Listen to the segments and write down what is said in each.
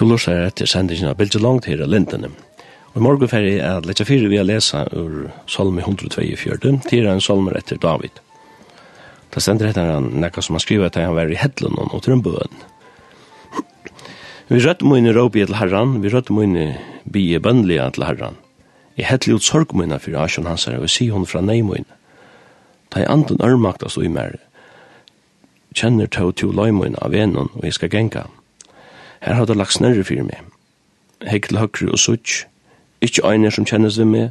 To lusar etter sendingen av Bilge Langt her i Lindene. Og i morgen ferdig er lette fire vi har lesa ur Salme 124, til en salmer etter David. Da sender etter han nekka som han skriver at han var i Hedlund og Trumbøen. Vi rødde mine råbi til herran, vi rødde mine bie bøndlige til herran. I hedde ut sorg mine for asjon hans her, og si hon fra nei mine. Ta i anden ørmakta stå i mer. Kjenner tå to løy av venon, og jeg skal genka. Her har det lagt snørre fyrir meg. Hegg til høkru og sutt. Ikke øyne som kjennes ved meg,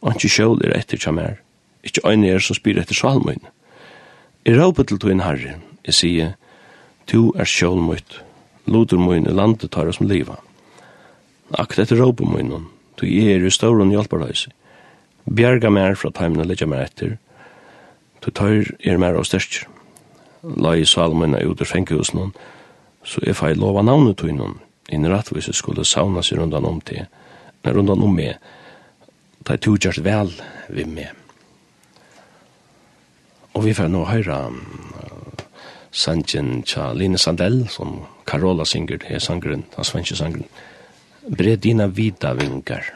og ikke sjål er etter kjem her. Ikke er som spyr etter svalmøyne. Jeg råper til tog en herre. Jeg sier, «Tu er sjål møyt. Loder møyne landet tar oss med livet. Akt etter råper møyne, tu er i stålen hjelperløse. Bjerga mer fra timene leggja mer etter. Tu tøyr er mer og styrkjer. Lai salmøyne ut ur fenghusen, og så er fei lova navnet tog innom, inn rettvis skulle sauna seg rundan om til, men rundan om meg, ta to gjørst vel vi med. Og vi får nå høyra uh, sangen tja Line Sandell, som Carola synger, er sangren, den svenske sangren, Bredina vida vingar.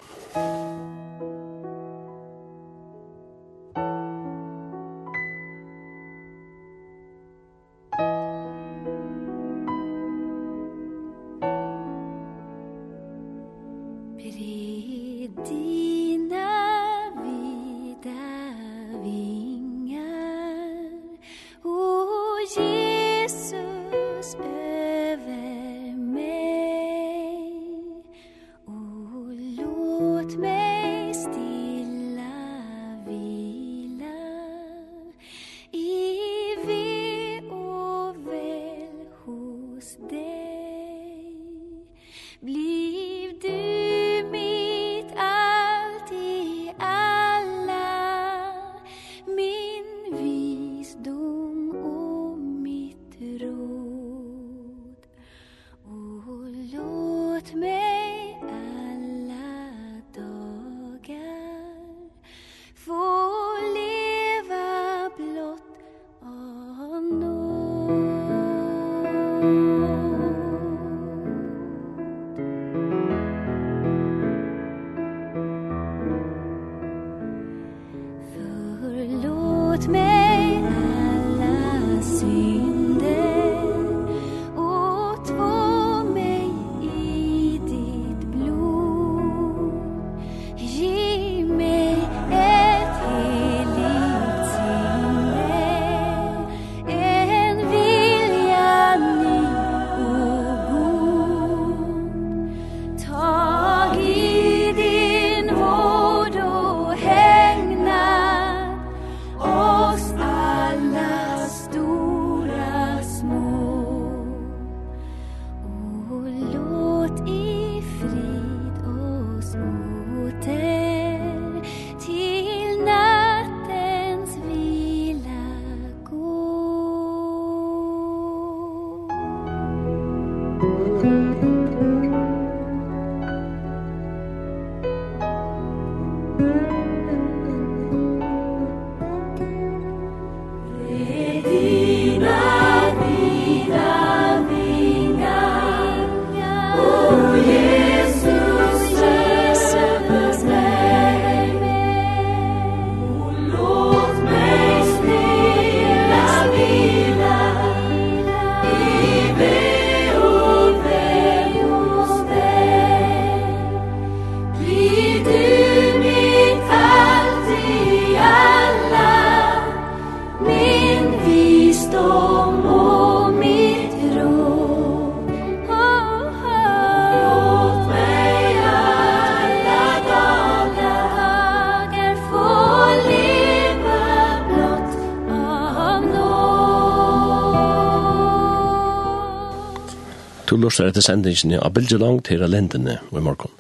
lustar etter sendingen av Bilgelang til Lendene i morgen.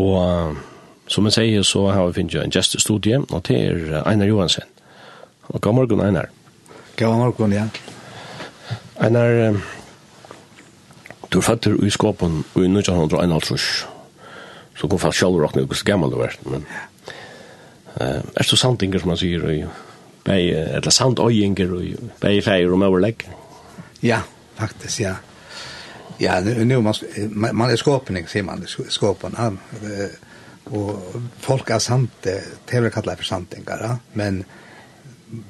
Og som jeg sier, så har vi finnet en gjestestudie, og det er Einar Johansen. Og god morgen, Einar. God morgen, ja. Einar, du er fattig i skåpen i 1951, så kom fast selv råkne hvor gammel du er. Men, uh, er det sandinger, som man sier, og bei, eller sant sandøyinger, og bei feir og møverlegg? Ja, faktisk, ja. Ja, nu, nu man, man är skåpning, säger man, skåparna. Och folk är sant, det är väl kallat för santingar, men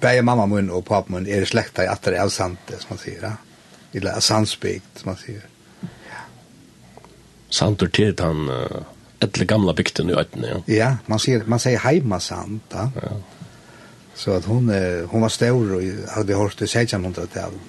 bäge mamma mun och pappa mun är släkta i att det är sant, som man säger. Eller sannsbygd, som man säger. Santor till han äldre gamla bygden i ötten, ja. Ja, man säger, man säger heima sant, ja. ja. Så att hon, hon var stor och hade hört det 1600-talet.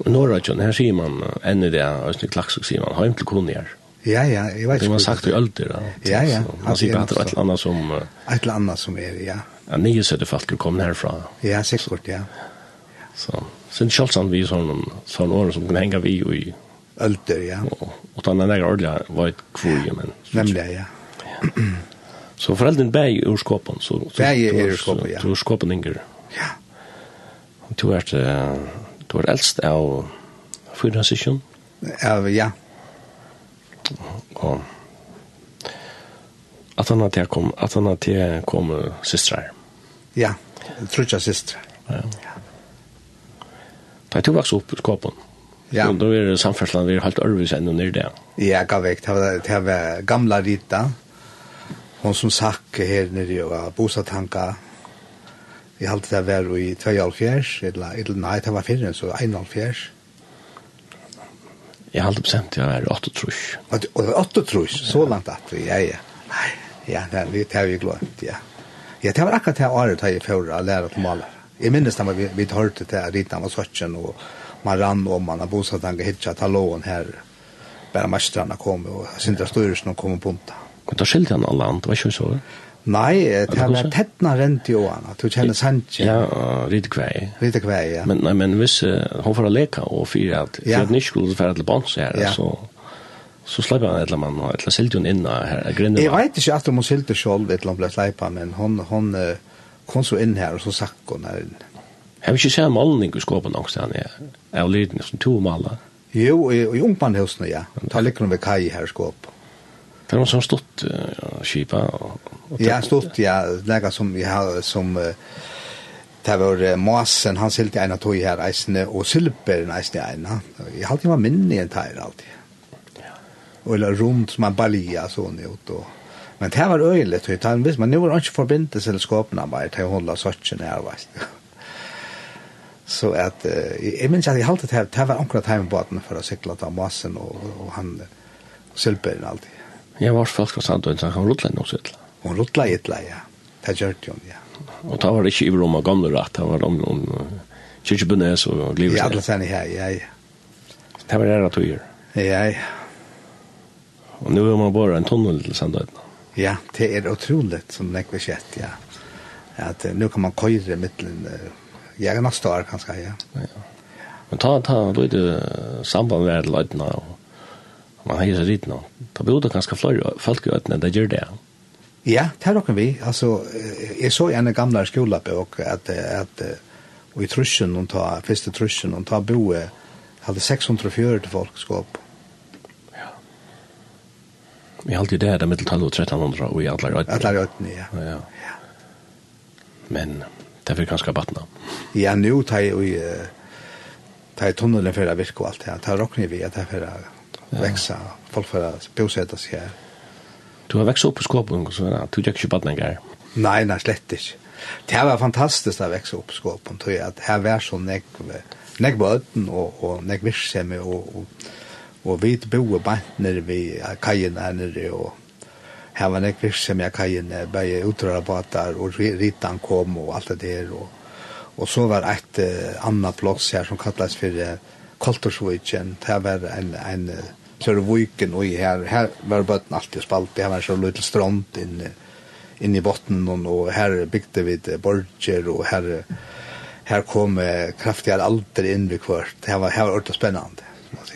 Og nå er det her sier man, enn i det, Østene Klaksuk sier man, heim til kunnier. Ja, ja, jeg vet ikke. Det var sagt i ølder, da. Ja, ja. Man sier bare at det er et eller annet som... Et eller annet som er, ja. Ja, nye sette folk kom herfra. Ja, sikkert, ja. Så, så det er kjølsan vi sånn, sånn år som kan henge vi i... Ølder, ja. Og, og tannet nægge ordentlig var et kvorie, men... Nemlig, ja. Så foreldren bæg ur skåpen, så... Bæg ur skåpen, ja. Ur skåpen, Inger. Ja. Du er vært... Du er eldst av fyra session? Av, ja. Og at han at kom, at han at jeg kom systrar. Ja, trutja systrar. Ja. Da jeg vaks opp ut. Ja. Og da er samferdsland vi er halvt ørvis enn under det. Ja, gav vekk. Det var gamla Rita. Hon som sakk her nere og bosatanka. Ja Jeg halte det var i 2,5 eller, eller nei, det var fyrre, så 21. Jeg halte bestemt jeg var 8 trus. Og det var 8 trus, så langt at vi, ja, ja. Nei, ja, det, det har vi glemt, ja. Ja, det var akkurat det året da jeg fører å lære til maler. Jeg minnes da vi, vi hørte til at Rita var søtjen, og man rann om, man har bosatt han, hittet til lån her, bare mestrene kom, og Sintra Størelsen kom og punta. bunta. Hvordan skilte han alle andre, var ikke så? Nei, det har vært tettene rent i årene. du kjenner Sanchez. Ja, rite kvei. Rite kvei, ja. Men, nei, men hvis uh, hun får leka og fyre at, ja. for at nysk skulle fære til bans her, ja. så så slipper han et eller annet, et eller silt hon in här grinden. Jag vet at hun hon selv et eller annet ble släpa men hun, hun uh, kom så inn her, og så sakk hun her inn. Jeg Har ikke ju sett målning i skåpen också där nere. Jag lite som to maler. Jo, i i ungmannhusene, ja. Ta ligger med kaj i skåpen. Det var som stått ja, skipa. Ja, stått, ja. Lega som vi har, som... Uh, Det var Masen, han silte en av tog her eisene, og Silberen eisene en. Jeg halte var minne i en teir alltid. Ja. Og eller rundt som en balia sånn ut. Og... Men det var øyelig, tog jeg. Men nu var det ikke forbindet til skåpene bare til å holde søtjen her, veist. Så at, jeg minns at jeg halte det her, det var akkurat hjemme på at han for å sykla til Masen og, og han, og Silberen alltid. Jeg var folk fra Sandøyden, så han ruttla noe sitt. Hun ruttla i etla, ja. Det gjør det jo, ja. Og da var det ikke i rom av gamle rett, det var om noen kyrkjebunnes og glivet. Ja, alle sann, ja, ja, ja. Det var det at du gjør. Ja, ja. Og nu er man bare en tunnel til Sandøyden. Ja, det er utrolig, som det ikke skett, ja. At nu kan man køyre mittelen, jeg er neste år kanskje, ja. Ja. Men ta, ta, du er det samband med ta, og man har ju så dit nå. Ta borde ganska fler folk ut när det gör det. Ja, tar dock vi. Alltså är så en gamla skola på och att att och i truschen och ta första truschen och ta boe hade 640 folk skap. Ja. Vi har alltid det där medeltalet 1300 och i alla rätt. Alla rätt ja. Ja. Men det vill ganska battna. Ja, nu tar ju tar tunneln för att virka allt det. Tar rockni vi att det för växa, folk för att bosätta sig här. Du har växt upp i Skåpen och sådär, du gick inte badningar? Nej, nej, slett inte. Det var fantastiskt att växa upp i Skåpen, tror jag, att här var så nägg, nägg böten och, och nägg virksam och, och, och vi bor bant nere vid kajen här nere och här var nägg virksam i kajen, utrara utrörabåtar och ritan kom och allt det där och Og så var et uh, annet plåts her som kallades för uh, Koltorsvigen. Det var en, en uh, kjøre viken og her, her var bøtten alltid spalt, det var så liten strand inne, inne i botten, og her bygde vi borger, og her, her kom kraftigere alder inn ved kvart, det var, her var ordentlig spennende.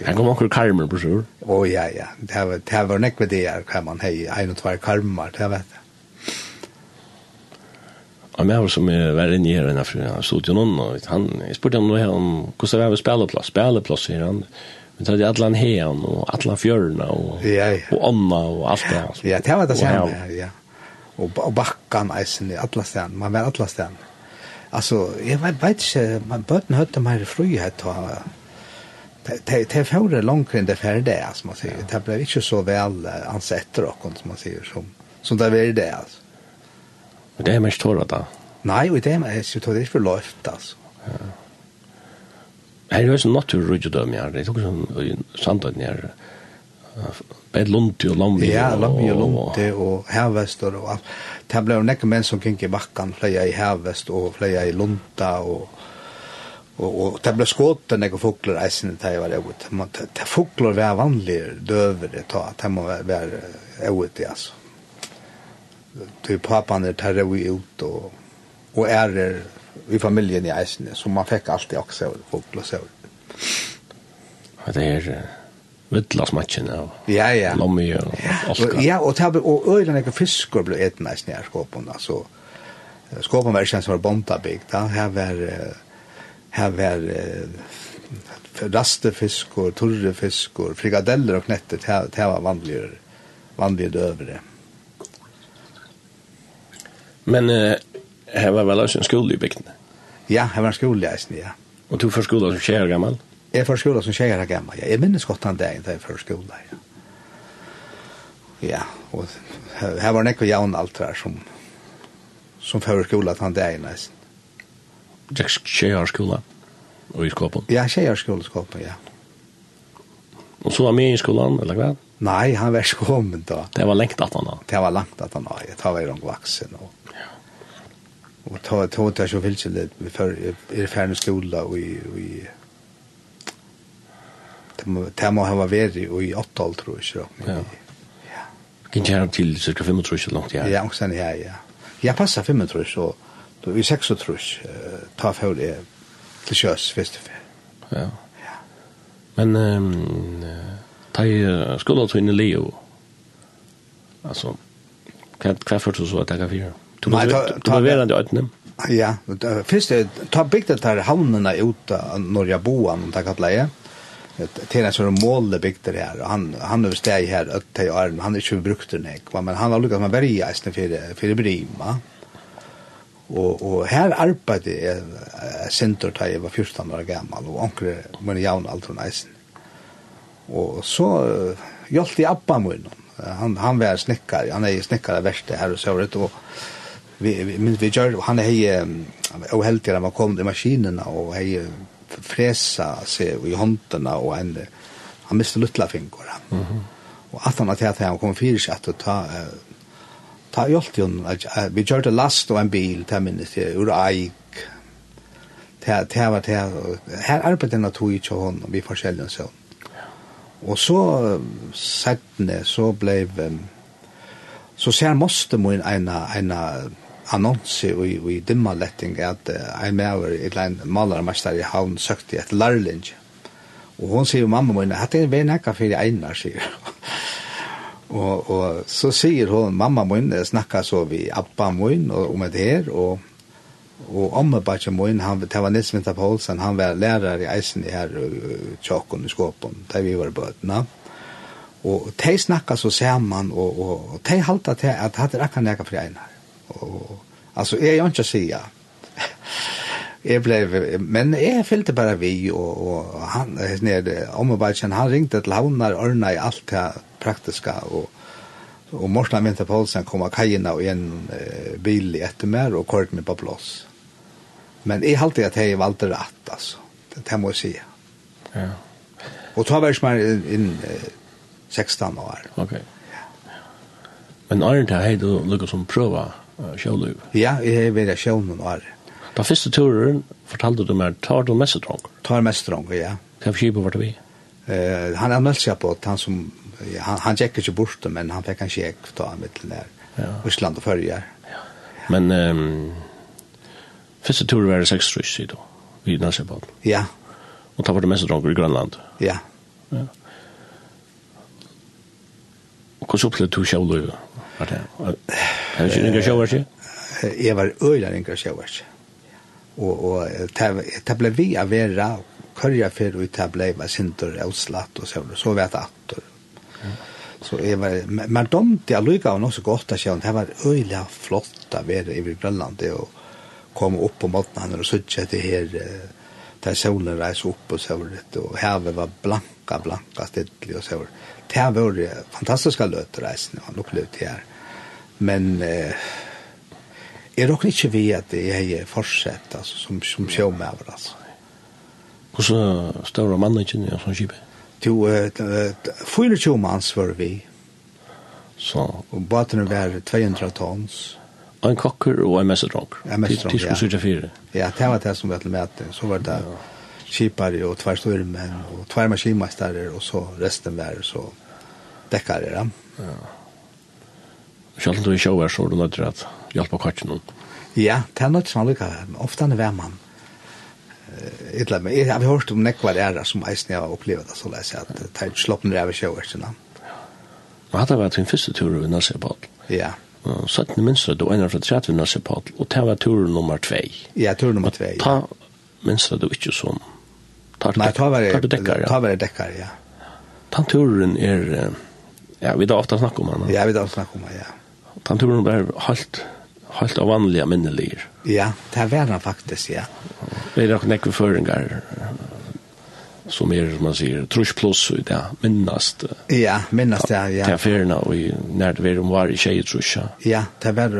Her kom akkur karmer på sjur. Å, ja, ja. Det var, det var nekve det her, kan man hei, ein og tvær karmer, det vet jeg. Og meg som er verre inne i her enn jeg og han, jeg spurte han noe her om hvordan det var spilleplass, spilleplass, sier han, Men det är alla hean och alla fjörna och ja, ja. och onna och allt det här. Ja, det var det sen. Ja. Och och backan isen i alla ställen. Man var alla ställen. Alltså, jag vet vet inte, man började hötta mer frihet och det det förre långt än det för det som man säger. Det blev inte så väl ansett och som man säger som som det var det alltså. Men det är mest torrt då. Nej, och det är mest torrt för löft alltså. Ja. Her er jo sånn naturrujudøm her, det er jo sånn samtøyden her, Bed Lundi og Lambi. Ja, Lambi og Lundi og Hervestor og alt. Det ble jo nekker menn som gikk i bakken, flere i Hervest og flere i Lunda og og og det ble skott den jeg fugler eisen det var det ut. man det fugler var vanlig døver det ta at må være ut det altså du pappa der tar vi ut og og er i familjen i eisen, så man fikk alltid også folk og søvn. Og det er vittla smatjen av ja, ja. lommi og olka. Ja, og, tabel, og øyla ikke fiskor ble eten eisen i skåpen, altså. Skåpen var kjent som var bontarbygd, da. Her var, her var rastefiskor, torrefiskor, frikadeller og knettet, det her var vanligere, vanligere døvere. Men eh, Her var vel også en skole i bygden? Ja, her var en skole i eisen, ja. Og du først skole som tjejer gammal? Jeg får skole som tjejer gammal, ja. Jeg minnes godt han dagen da jeg først skole, ja. Ja, og her var nekko jaun alt her som, som får skole han dagen nesten. Jeg tjejer skole og i skåpen? Ja, tjejer skole i skåpen, ja. Og så var med i skolan, eller hva? Nei, han var skomen da. Det var lengt at han da? Det var lengt at han da, jeg tar vei rong vaksen og... Ja och ta ta ta så vill det vi för är färdig skola och i i det må ha varit i 8 år tror jag Ja. Kan jag till cirka 5 tror jag långt ja. Ja, sen ja ja. Jag passar 5 tror så då är 6 tror jag ta för det till körs först Ja. Ja. Men ehm ta skolan till Leo. Alltså kan kan förstå så att jag kan fyra. Du må være den i øynene. Ja, først er, ta bygda der havnene ute av Norja Boan, om det kallet jeg. Det er en sånn måle der her, han, han har steg her, øtte i Arne, han er ikke brukt den ikke, men han har lukka med berget i stedet for Brima. Og, og her arbeidde jeg senter da jeg var 14 år gammal og onkre min jaun alt og eisen. Og så uh, hjalp jeg abba min, han, han var snekkar, han er snekkar av verste her og så, og vi men vi gör han är och helt där man kom till maskinerna och hej fresa se i händerna och en han miste lilla fingrar. Mhm. Mm och att han att han kom fyra sätt att ta ta hjälpt hon vi gjorde last och en bil ta minnes ur aik ta ta var ta här arbetade den att tog ju hon vi försäljde så. Och så sättne så blev så ser måste man en en annonse i, i dimma letting at uh, ein maver, et lein malermester i havn, søkte et lærling. Og hon sier mamma min, det er vei nekka fyrir einar, sier og, og så sier hon, mamma min snakka så vi abba min og, om det her, og og omme bare min, han, det var Nils Vinter Poulsen, han var lærer i eisen i her tjokken i skåpen, der vi var bøtene. Og de snakka så sammen, og, og, og de halte til at hatt er akkurat nekka fyrir einar. Og, altså, jeg er ikke å si, ja. Jeg ble, men jeg fylte bare vi, og, og han, nede, om og bare han ringte til havnar, ordna i alt det praktiska, og, og Morsland Vinter Poulsen kom av kajina og en uh, bil etter mer, og kort meg på blås. Men jeg halte at jeg valgte rett, altså. Det, det må jeg si. Ja. Og ta vært meg inn, inn uh, 16 år. Ok. Ja. Men Arne, hei du lukket som prøver sjøløyve? Ja, jeg har vært sjøløyve noen år. Da første turen fortalte du meg, tar du mest mestetronger? Tar mest mestetronger, ja. Hva skipet var det vi? Uh, han anmeldte seg på at han som, ja, han, han gikk ikke borte, men han fikk en kjekk da han mitt nær ja. Østland og Følger. Ja. Men um, første turen var det seks trus i da, i Nassibad. Ja. Og da var det mest mestetronger i Grønland? Ja. Ja. Og hvordan opplevde du sjøløyve? Var det? Er du ikke sjåver ikke? Jeg var øyla ikke sjøver ikke. Og, og det ble vi av vera kørja for ut det ble var sinter utslatt og så så vet jeg at så jeg var men de de lykka av noe så godt av sjøen det var øyla flott av vera i Grønland og komme opp på måten og søkje til her der solen reis opp og så vidt, og havet var blanka, blanka, stedelig og så vidt. Det var fantastiske løtereisene han opplevde her men eh, jeg råkker ikke vi at jeg er fortsett, altså, som, som sjåmøver, altså. Hvordan større mannen kjenner jeg som skipet? Jo, fyra tjo mans var vi. Så. Og båten var 200 tons. Og en kokker og en mesterdronk. En mesterdronk, ja. Tidskos fire. Ja, det var det som var til møte. Så var det kipare og tvær stormen og tvær maskinmestare og så resten var så dekkare. Ja. Selv om du i sjåver, så er du nødt til å hjelpe kvartjen noen. Ja, det er nødt til å lykke. Ofte er det hver mann. Jeg har hørt om nekva æra som eisen jeg har opplevd det, så jeg sier at det er sloppen det er ved sjøver, sånn. Og hadde vært en første tur ved Nassepad. Ja. Så at det minste, du ender fra 30 ved Nassepad, og det var tur nummer 2. Ja, tur nummer 2, ja. Ta minste du ikke som. Nei, ta var det dekkar, ja. Ta var det dekkar, ja. Ta turen er, ja, vi da ofte snakker om han. Ja, vi da ofte snakker om han, ja den turen var halt, halt av vanliga minnelier. Ja, det var den faktisk, ja. Det er nok nekve føringer, som er, som man sier, trus pluss i det, minnast. Ja, minnast, ja, ja. Det er ferna, og når det var om var i tjej, trus, ja. Ja, det var,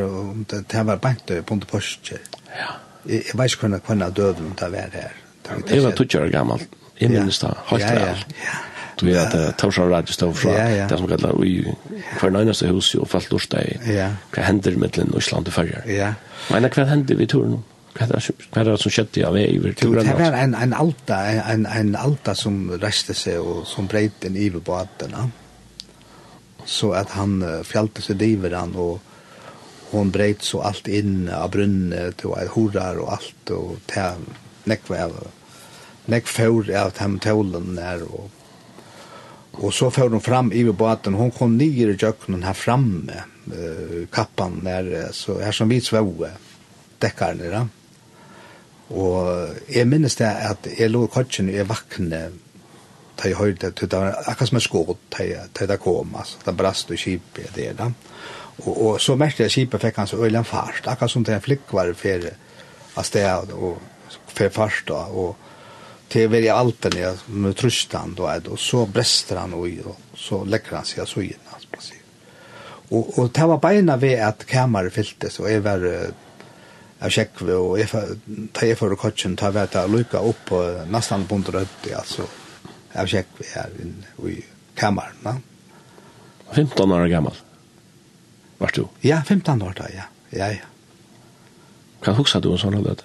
det var bankt på under påske. Ja. Jag jeg vet ikke hvordan kvinna døde det var her. Jeg var 20 år gammel, jeg minnes det, helt ja, ja, ja. Du vet att Torshavn Radio står fra det som kallar i för nöjnaste hus og falt lort deg. Ja. Vad händer mellan Island och Färjar? Ja. Men vad vi vid turen? Vad er det som skjedde av er i turen? Det var en, en alta, en, en alta som reste sig och som breit en iver båtene. Så att han fjällte sig diver han och hon breit så allt in av brunnet och horar och allt och til Nekva av nekk fjord av dem tålen der og Og så får hun fram i båten, hon kom nyer i jøkkenen her framme, uh, kappan der, så her som vi svåe, dekkaren der. Og jeg minnes det at jeg lå i kotjen, jeg vakne, da jeg hørte, det var akkurat som en skåd, da jeg da kom, altså, da brast og kjipet der da. Og, og så merkte jeg kjipet fikk han så øyne fart, akkurat som det en flikk var i ferie, av sted, og ferie fart da, og till väldigt allt när med trustan, då är så bräster han och så lägger han sig så inn, altså, man sier. Och och det var beina ved at kameret fylltes og är var jag checkade och jag tar jag för kotsen, tar vet att lucka upp på nästan på rött alltså jag checkade her inne i kameret, va. 15 år gammal. Var du? Ja, 15 år da, ja. Ja, ja. Kan huxa du en sån här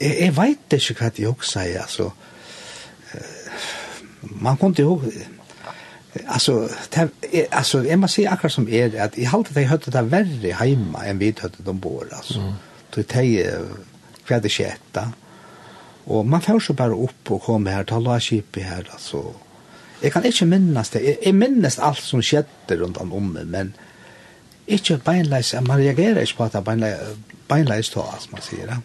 jeg, jeg vet ikke hva jeg også sier, altså. Man kunne jo... Alltså, det, alltså, jag måste säga akkurat som är at att i halvt att jag det värre hemma än vi hörde de bor, alltså. Mm. Då det är kvar det skjedde. Och man får så bara upp och kommer här, ta la skip i här, alltså. Jag kan inte minnas det. Jag, jag minnas allt som skedde runt om mig, men inte beinleis, man reagerar inte på att det beinleis, beinleis då, alltså man säger det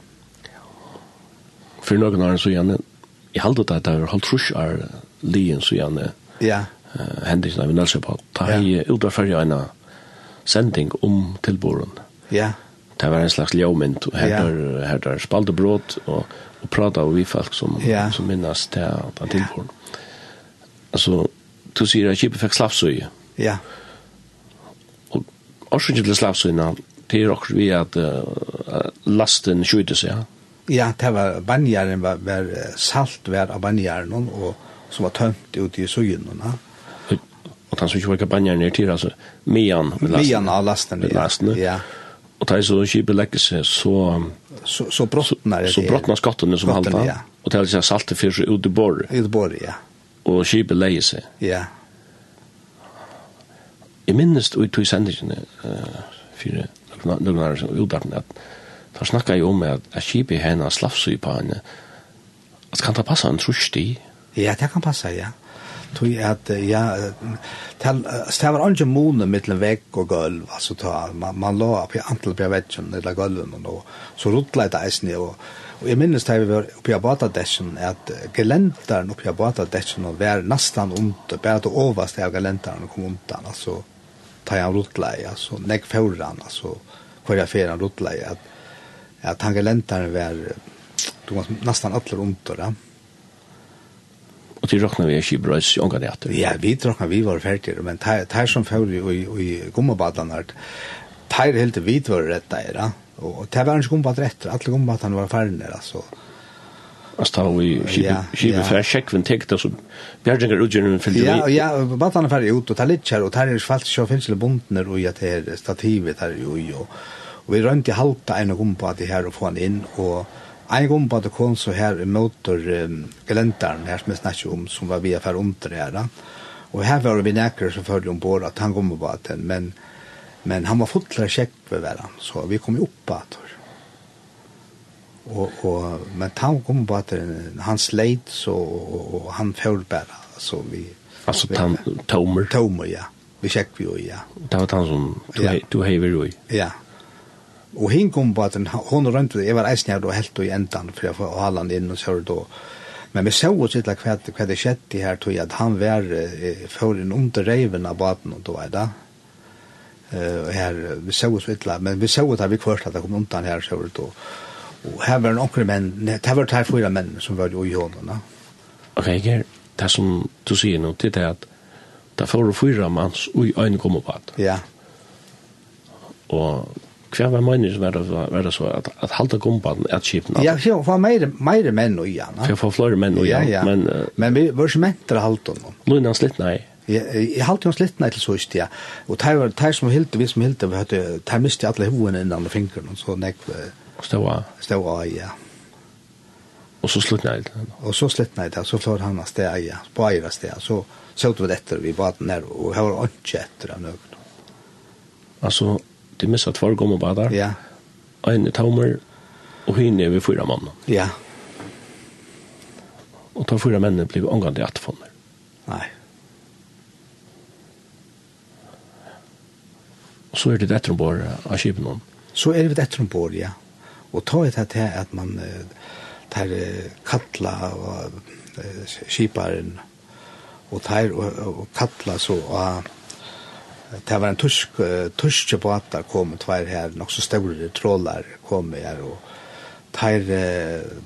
för någon annan så igen. Jag halde det att det har halvt trusch är lien så igen. ja. uh, hendelsen vi Nelsen på, Ta ja. jeg utreferget en sending om tilboren. Ja. Det var en slags ljømynd, og her er, her er spaldebrot, og, og prater vi folk som, ja. som minnes det på tilboren. Altså, du sier at kjipet fikk slapsøye. Ja. Og årsøkken til slapsøyene, det er også vi at uh, lasten skjøter seg, ja ja, det var banjaren var, var salt var av banjaren og som var tømt ut i søgnen. Og han som ikke var banjaren er til, altså mian med lasten. Mian av lasten, med lasten. ja. ja. Og det så kjipet legger seg, så... Så, så brottnar det. Så brottnar skottene som halta. Ja. Og det er liksom saltet fyrir seg ut i borg. Ut i borg, ja. Og kjipet legger seg. Ja. Jeg minnes ut i sendingene, uh, fyrir, noen år siden, utdagen, at Da snakka jeg om at jeg kjipi henne slafsui på henne. At kan ta passa en trusti? Ja, det kan passa, ja. Tui at, ja, det var anje måne mittlen vegg og gulv, altså ta, man, man la på antal på veggen, eller gulven, og så rutla etter eisne, og, og jeg minnes da vi var oppi i Abata-desjen, at gelenderen oppi i Abata-desjen var nastan ondt, bare til overste av gelenderen kom ondt, altså, ta han rutla, altså, nekk fjordan, altså, hver jeg fer han at, han tangelentaren var du var nästan alla runt då. Och det räknar vi i brös i andra det. Ja, vi räknar vi var färdiga men tar som föll i i gummibadlarna. Tar helt vit var rätt där. Och det var inte gumbat rätt. Alla gommabadan var färdiga alltså. Alltså tar vi skibet för checken täckt alltså Bjerginger utgjören fyllde Ja, ja, batarna färdiga ut och tar lite här och tar är svalt så finns det bondner och jag tar stativet här ju och vi rønte halta en gumpa til och og få han in och en gång på det kom så här i motor um, gelentaren här som jag snackade om, som var via för under det här och här var vi näkare som følge ombord att han kom på den, men, men han var fotler kjekt på hverandre, så vi kom upp på det och, och, men han kom på at han sleit, så, och, han följde bara så vi... Alltså han tomer? Tomer, ja. Vi kjekk vi ju, ja. Det var han som du, ja. du hever ju? ja Og hinn kom på at hon rundt det, jeg var eisen her og helt og i endan, for jeg var halland inn og sørd og Men vi så oss litt hva, hva det skjedde her, tog at han var eh, føren under reiven av baden, og då er det. Uh, her, vi så oss litt, men vi såg at vi kvørst at det kom undan her, så var. Og her var noen menn, det var her fyra menn som var i hånden. Ok, Ger, det som du sier nå, det er at det var fyra manns ui øyne øynene kom opp at. Ja. Og kvar var meningen som var det, var det så att att halta gumpan att skipen? Ja, så var mer mer män och. Ja, För för fler män och Ja. Men, uh, men vi var ikke menn til halda nå. Nå er han slitt, nei. Jeg halte hans litt nei til så ikke, ja. Och tar var det som helt vi som helt vi hade tar miste alla hovene innan de fingrarna och så näck stå stå ja. Och så slutt nej. Och så slutt nej det, så får han att stä ja, på eira sted, så såg vi det etter, vi baden her, och har var ikke nu. Alltså det missa två gånger badar. Ja. En tomer och hinner vi fyra man. Ja. Och ta fyra männen blev angående att få Nej. Och så är det ett trombor av skipen. Så är det ett trombor, ja. Och ta ett här till att man tar kattla och skiparen och tar och kattla så och Det var en tysk, tyske båtar kom tvær här nok så større trålar kom her, og tær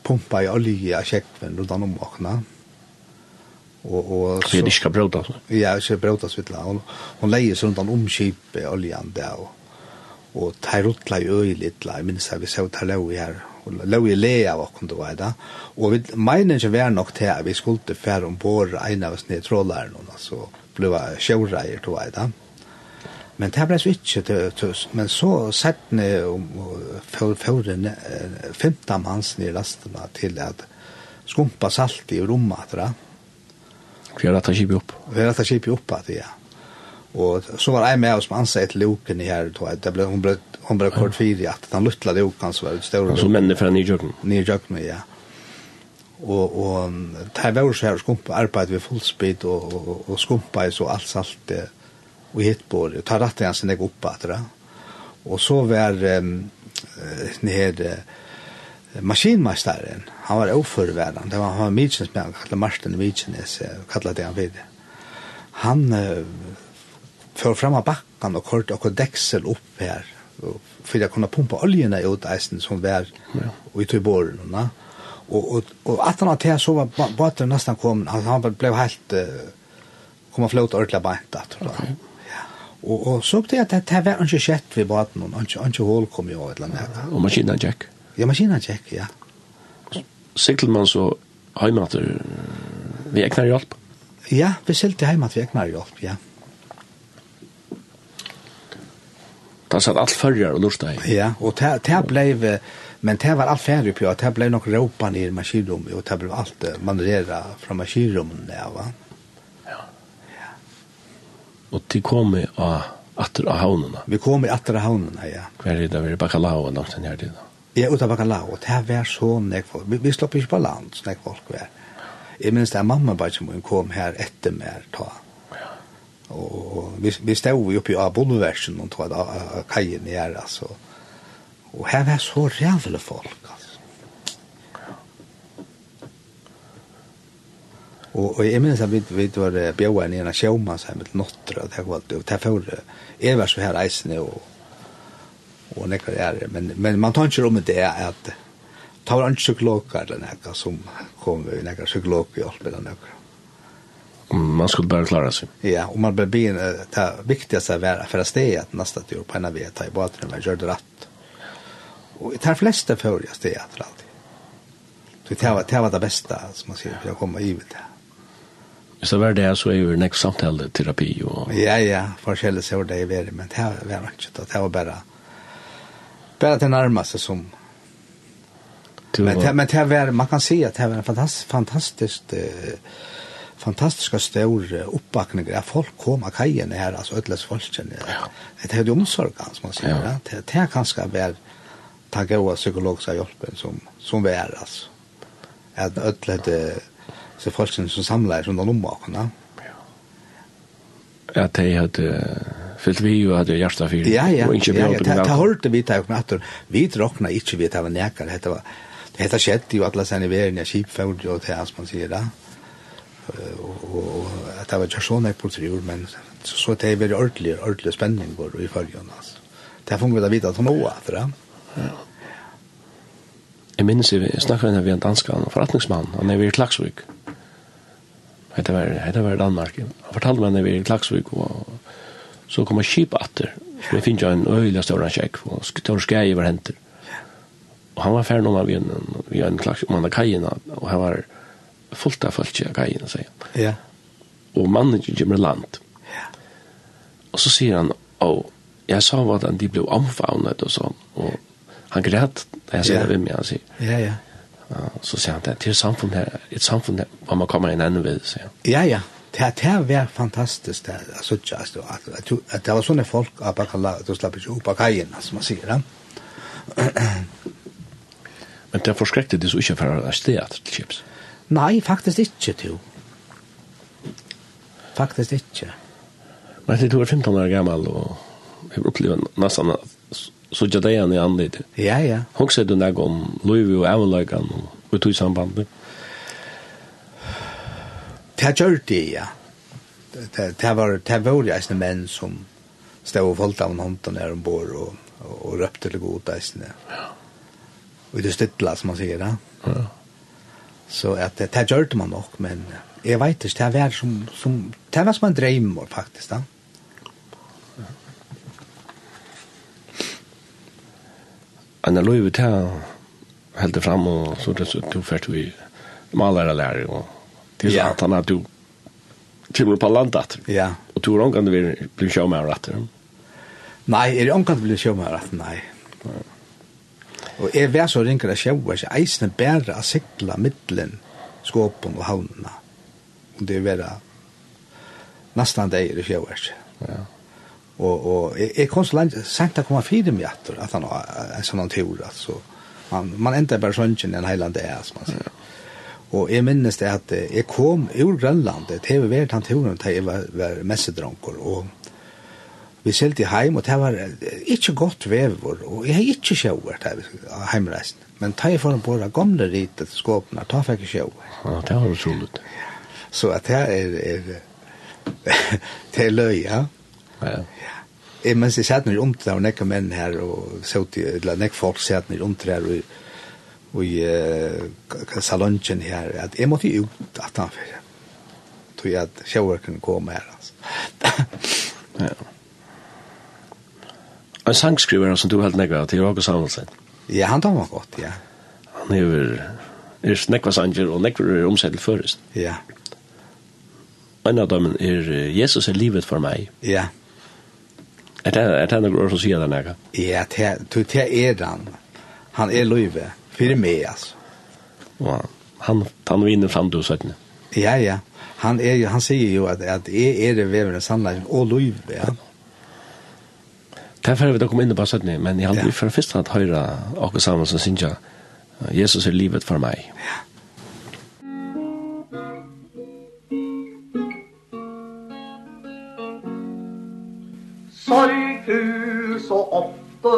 pumpa i olja av kjekven rundt om åkna. Og, og så, det skal ikke så Ja, så brøta svittla. Hun, hon leier seg rundt om kjip oljan der, og, og tær rutla i øy litt, jeg minns jeg vi så tær lau i her, og lau i le av åkken du var da. Og vi mener ikke vær nok til vi skulle fer om bor en av oss ned trålaren, og så ble sjøreier du var da. Men det ble så ikke til. Men så sett ni om for, for den femte manns i lastene til at skumpa salt i rommet etter det. Vi har rett rettet kjipet opp. Vi har rett rettet kjipet opp at, ja. Og så var jeg med oss med ansett luken i her, det ble, hun ble, hun ble kort fire i at den luttla luken som var større. Altså mennene fra Nyrjøkken? Nyrjøkken, ja. Og, og det var så her skumpa arbeid ved fullspid og, og, og skumpa i så alt salt det og hit på det. Ta rätt ens när upp att det. Og så var eh, nede eh, maskinmästaren. Han var oförvärdan. Det var han Mitchens med kallade Martin Mitchens kallade han vid. Han eh, för fram backen och kort och däcksel upp här för att kunna pumpa oljorna ut eisen som var och i tuborna. Och och och att han hade så var båten nästan kom han blev helt komma flott ordla bänt att. Okay. Og, og så det at det var ikke skjett ved baden, og ikke, ikke hål kom jo et eller annet. Og maskinen tjekk. Ja, maskinen tjekk, ja. Siklet man så heimater vi egnar hjelp? Ja, vi siklet heimater vi egnar hjelp, ja. Det satt alt fyrjar og lurte deg. Ja, og det ble, men det var alt færre på, det ble nok råpa ned i maskinrummet, og det ble alt manrera fra maskinrummet, ja, va? Ja og til kommer av atter av havnene. Vi kom i atter av havnene, ja. Hver er det vi er bakalao og langt den her tiden? Ja, ut av og Det her var så nek folk. Vi, vi slapp ikke på land, nek folk var. Jeg minns det er mamma bare som hun kom her etter mer ta. Ja. Og vi, vi stod jo oppe av bolversen og tog av kajen her, altså. Og her var så rævlig folk, Og, og jeg minns at vi, vi var bjøen i en sjåmans her med Nottra, det var alt, og det var jeg var så her eisene, og, og nekker er men, men man tar ikke om det at ta var en psykologer eller nekker som kom, nekker psykologer i alt med nekker. Man skulle bare klara sig. Ja, og man blir bin det viktigaste være, for att steg at neste tur på en av vi, ta i båten när gjør det rett. Og det här flesta förriga steg att alltid. Det här var det bästa som man ser för att komma i det här. Hvis det var det, så er jo nekk samtale terapi. Og... Ja, ja, forskjellig så det är det men det var ikke det. Det var bare, bare det nærmeste som... Men det, men det var, man kan si at det var en fantastisk, fantastisk fantastiska stora uppbackningar. Folk kom av kajen här, alltså ödles folk. Ja. Det är ju omsorgan som man säger. Ja. Det, det är ganska väl ta av psykologiska hjälpen som, som vi är. Alltså. Att ödlet så folk som samlar runt om oss. Ja. Ja, det hade fyllt vi ju hade hjärta för. Ja, ja. Och inte bra. Ja, det hörde vi där knappt. Vi drockna inte vi det var näkar det var. Det har skett ju alla sen i världen jag skip för och det här som man säger där. Och att det var ju såna på tur men så så det är väldigt ordentlig ordentlig spänning går i förgrunden alltså. Det får vi väl vita att hon åt det. Ja. Jeg minns jeg jag snackade med en dansk, en forretningsmann, han er ved i Klagsvik. Hetta var hetta var Danmark. Han fortalde meg når vi i Klaksvik og så kom han skip atter. Så vi finn jo en øyla stor sjekk og stor skei var henter. Og han var ferdig når vi en vi en Klaksvik man kajen og han var fullt av folk i kajen så. Ja. Og mannen kommer land. Ja. Og så sier han, "Å, jeg sa hva den de ble omfavnet og sånn." Og han græt. Jeg sa det med meg, han sier. Ja, ja så sier han det, til samfunn her, et samfunn her, hvor man kommer inn enda ved, sier han. Ja, ja, det, det var fantastisk, det, altså, just, at, at, at det var sånne folk, at man kan du slapp ikke opp av kajen, som man sier, ja. Men det forskrekte det så ikke for å sted til chips Nei, faktisk ikke, du Faktisk ikke. Men det er 15 år gammel, og jeg opplever nesten at så gjør det igjen i anledning. Ja, ja. Hun sier du nek om Løyvi og Evenløygan og ut i sambandet. Det gjør det, ja. Det det, var det var eisne menn som stod og foldt av en hånd der ombord og, og, og røpte til god eisne. Ja. Og det stytla, som man sier, ja. Ja. Så at, det det gjør det man nok, men jeg vet ikke, det var som, som, det var som en dreimor, faktisk, da. Ja en løyve til helt fram og så det så du fært vi malar lærer og til ja. at han at du kommer på landet. Ja. Og tror han kan det bli sjå med rett. Nei, er det kan blir bli sjå mer rett. Nei. Og jeg vær så ringer det sjå, ikke eisen bære å sikla middelen, skåpen og havnene. Og det er vera nesten det er det sjå, ikke. Ja og og är konstant sent att komma fri med åter att han har en sån teori alltså man man ändrar bara sjönchen en hela det är som man säger Og jag minns det att jag kom ur Grønland det var vært han tog runt här var, var mässedronkor og vi selte heim og det var inte godt vävor og jag har inte sjövart här heimreisen men ta i form på våra gamla ritet skåpna ta fick jag sjövart ja det var du så lite så att det er er det är löja Ja. Jeg, mens jeg satt nere om til det, og nekka menn her, og sånt, eller nekka folk satt nere om til det og i uh, salongen her, at jeg måtte ut at han fyrir. Tog jeg at sjauer kunne komme her, altså. ja. En sangskriver som du helt nekva til Jakob Samuelsen. Ja, han tar meg godt, ja. Han er jo er nekva sanger, og nekva er omsettel først. Ja. En av dem er Jesus er livet for meg. Ja. Ja Er det, er det noe som sier det nega? Ja, det, det er han. Han er løyve. Fyrir meg, altså. Ja, han, han vinner fram du søttene. Ja, ja. Han, er, han sier jo at, at jeg er det vevende sannleggen og løyve, ja. Derfor har vi da kommet inn på søttene, men jeg har aldri for først hatt høyre akkurat sammen som synes jeg, Jesus er livet for meg. Ja. sorgfull så ofte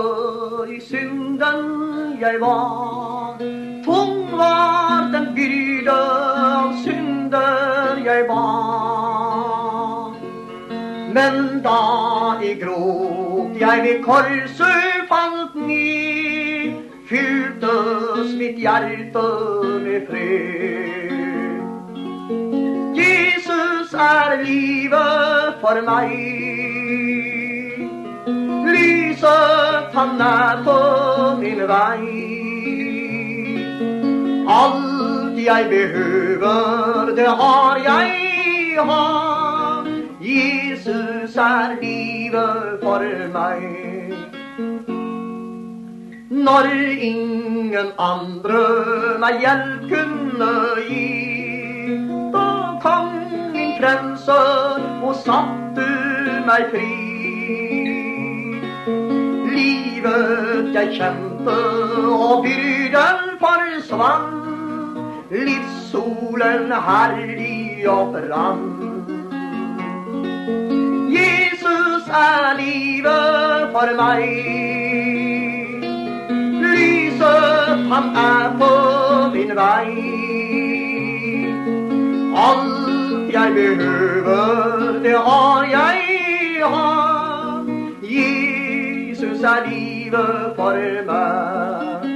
i synden jeg var. Tung var den byrde av synder jeg var. Men da i gråt jeg ved korset falt ned fyltes mitt hjerte med fred. Jesus er livet for meg, så panna på min vei. Alt jeg behøver, det har jeg har Jesus er livet for meg. Når ingen andre meg hjelp kunne gi Da kom min frelser og satte meg fri livet jeg kjente og byrden forsvann Livssolen herlig og brann Jesus er livet for meg Lyset han er på min vei. Alt jeg behøver det har jeg har Jesus seg livet for meg.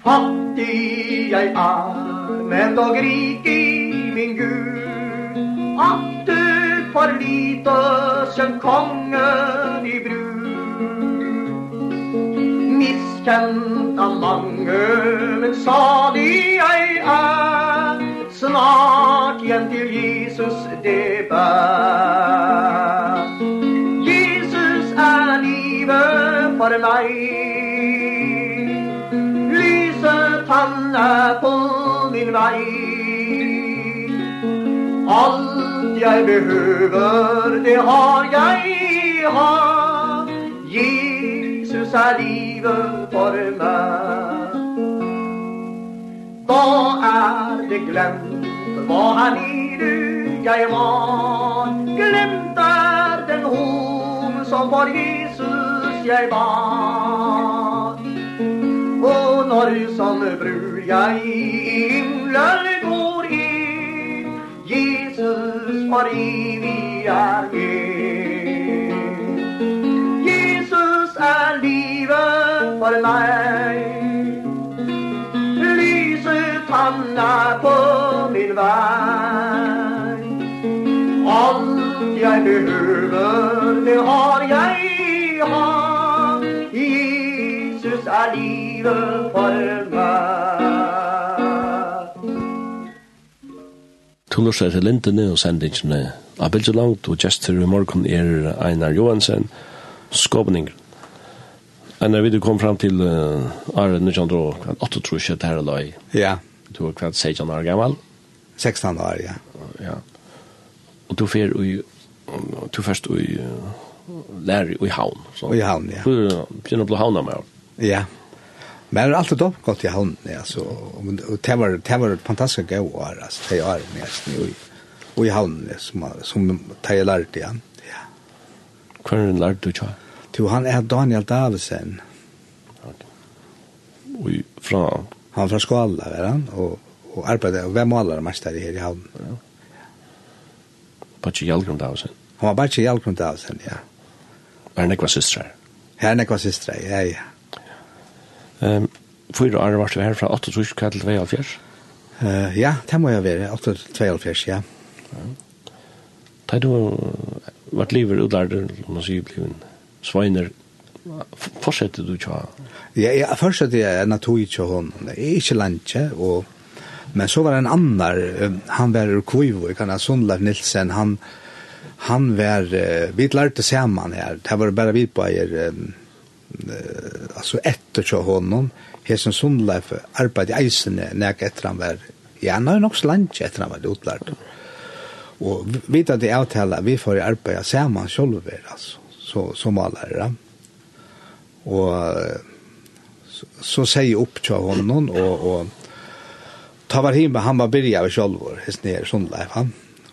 Fattig jeg er, men dog rik i min Gud. Atter for lite som kongen i brud. Miskjent av mange, men salig jeg er. Snart igjen til Jesus det bær for meg Lyse tanne på min vei Alt jeg behøver, det har jeg har Jesus er livet for meg Da er det glemt? Hva han i livet jeg var? Glemt er den hom som var Jesus jeg bad Og når som brur jeg i himlen går i Jesus for evig er med Jesus er livet for meg. Lyset han er på min vei. Alt jeg behøver, det har jeg livet for meg Du lurer til lintene og sendingene av Bilge Langt og gestur i morgen er Einar Johansen, Skåbninger. Einar, vi kom fram til uh, Are Nusjandro, hva 8 tror ikke det her løy. Ja. Du er hva 16 år gammal? 16 år, ja. Ja. Og du fyr i, du først i, uh, lær i havn. Så. I havn, ja. Du begynner å bli havna med. Ja. Men det er alltid dock godt i hånden, ja, så, og det var det var fantastisk gøy gå år altså, det är nästan ju og i hand som som det jeg lærte igjen, ja. Hva er det lærte du tror. Jo, han er Daniel Davidsen. Och fra? han er fra skolan där han og, och arbetade och vem målar mest där her i hand. Ja. Patch Jalgrum Davidsen. Han var bare ikke Jalgrum Davidsen ja. Är det några systrar? Här är några systrar ja ja. Um, fyra år var du her fra 8 til 2,5 Uh, ja, det må jeg være, 8 til ja. Da du vært livet utlært, om man sier, bliven sveiner, fortsetter du tja? Ja, ja fortsetter jeg enn at hun ikke hun, ikke lantje, og Men så var en annan, han var ur Kuivo, kan ha Sundleif Nilsen, han, han var, vi lærte saman her, det var bara vi på er, um, alltså efter til honom hesen Sundleif arbeid i eisene nek etter han var ja, han har nok slant etter han var utlært. Og vita det avtala vi får arbeid saman sjolver altså så, som allare og så, så sier opp til honom og, og ta var himme, han var byrja av sjolver hesen er Sundleif han.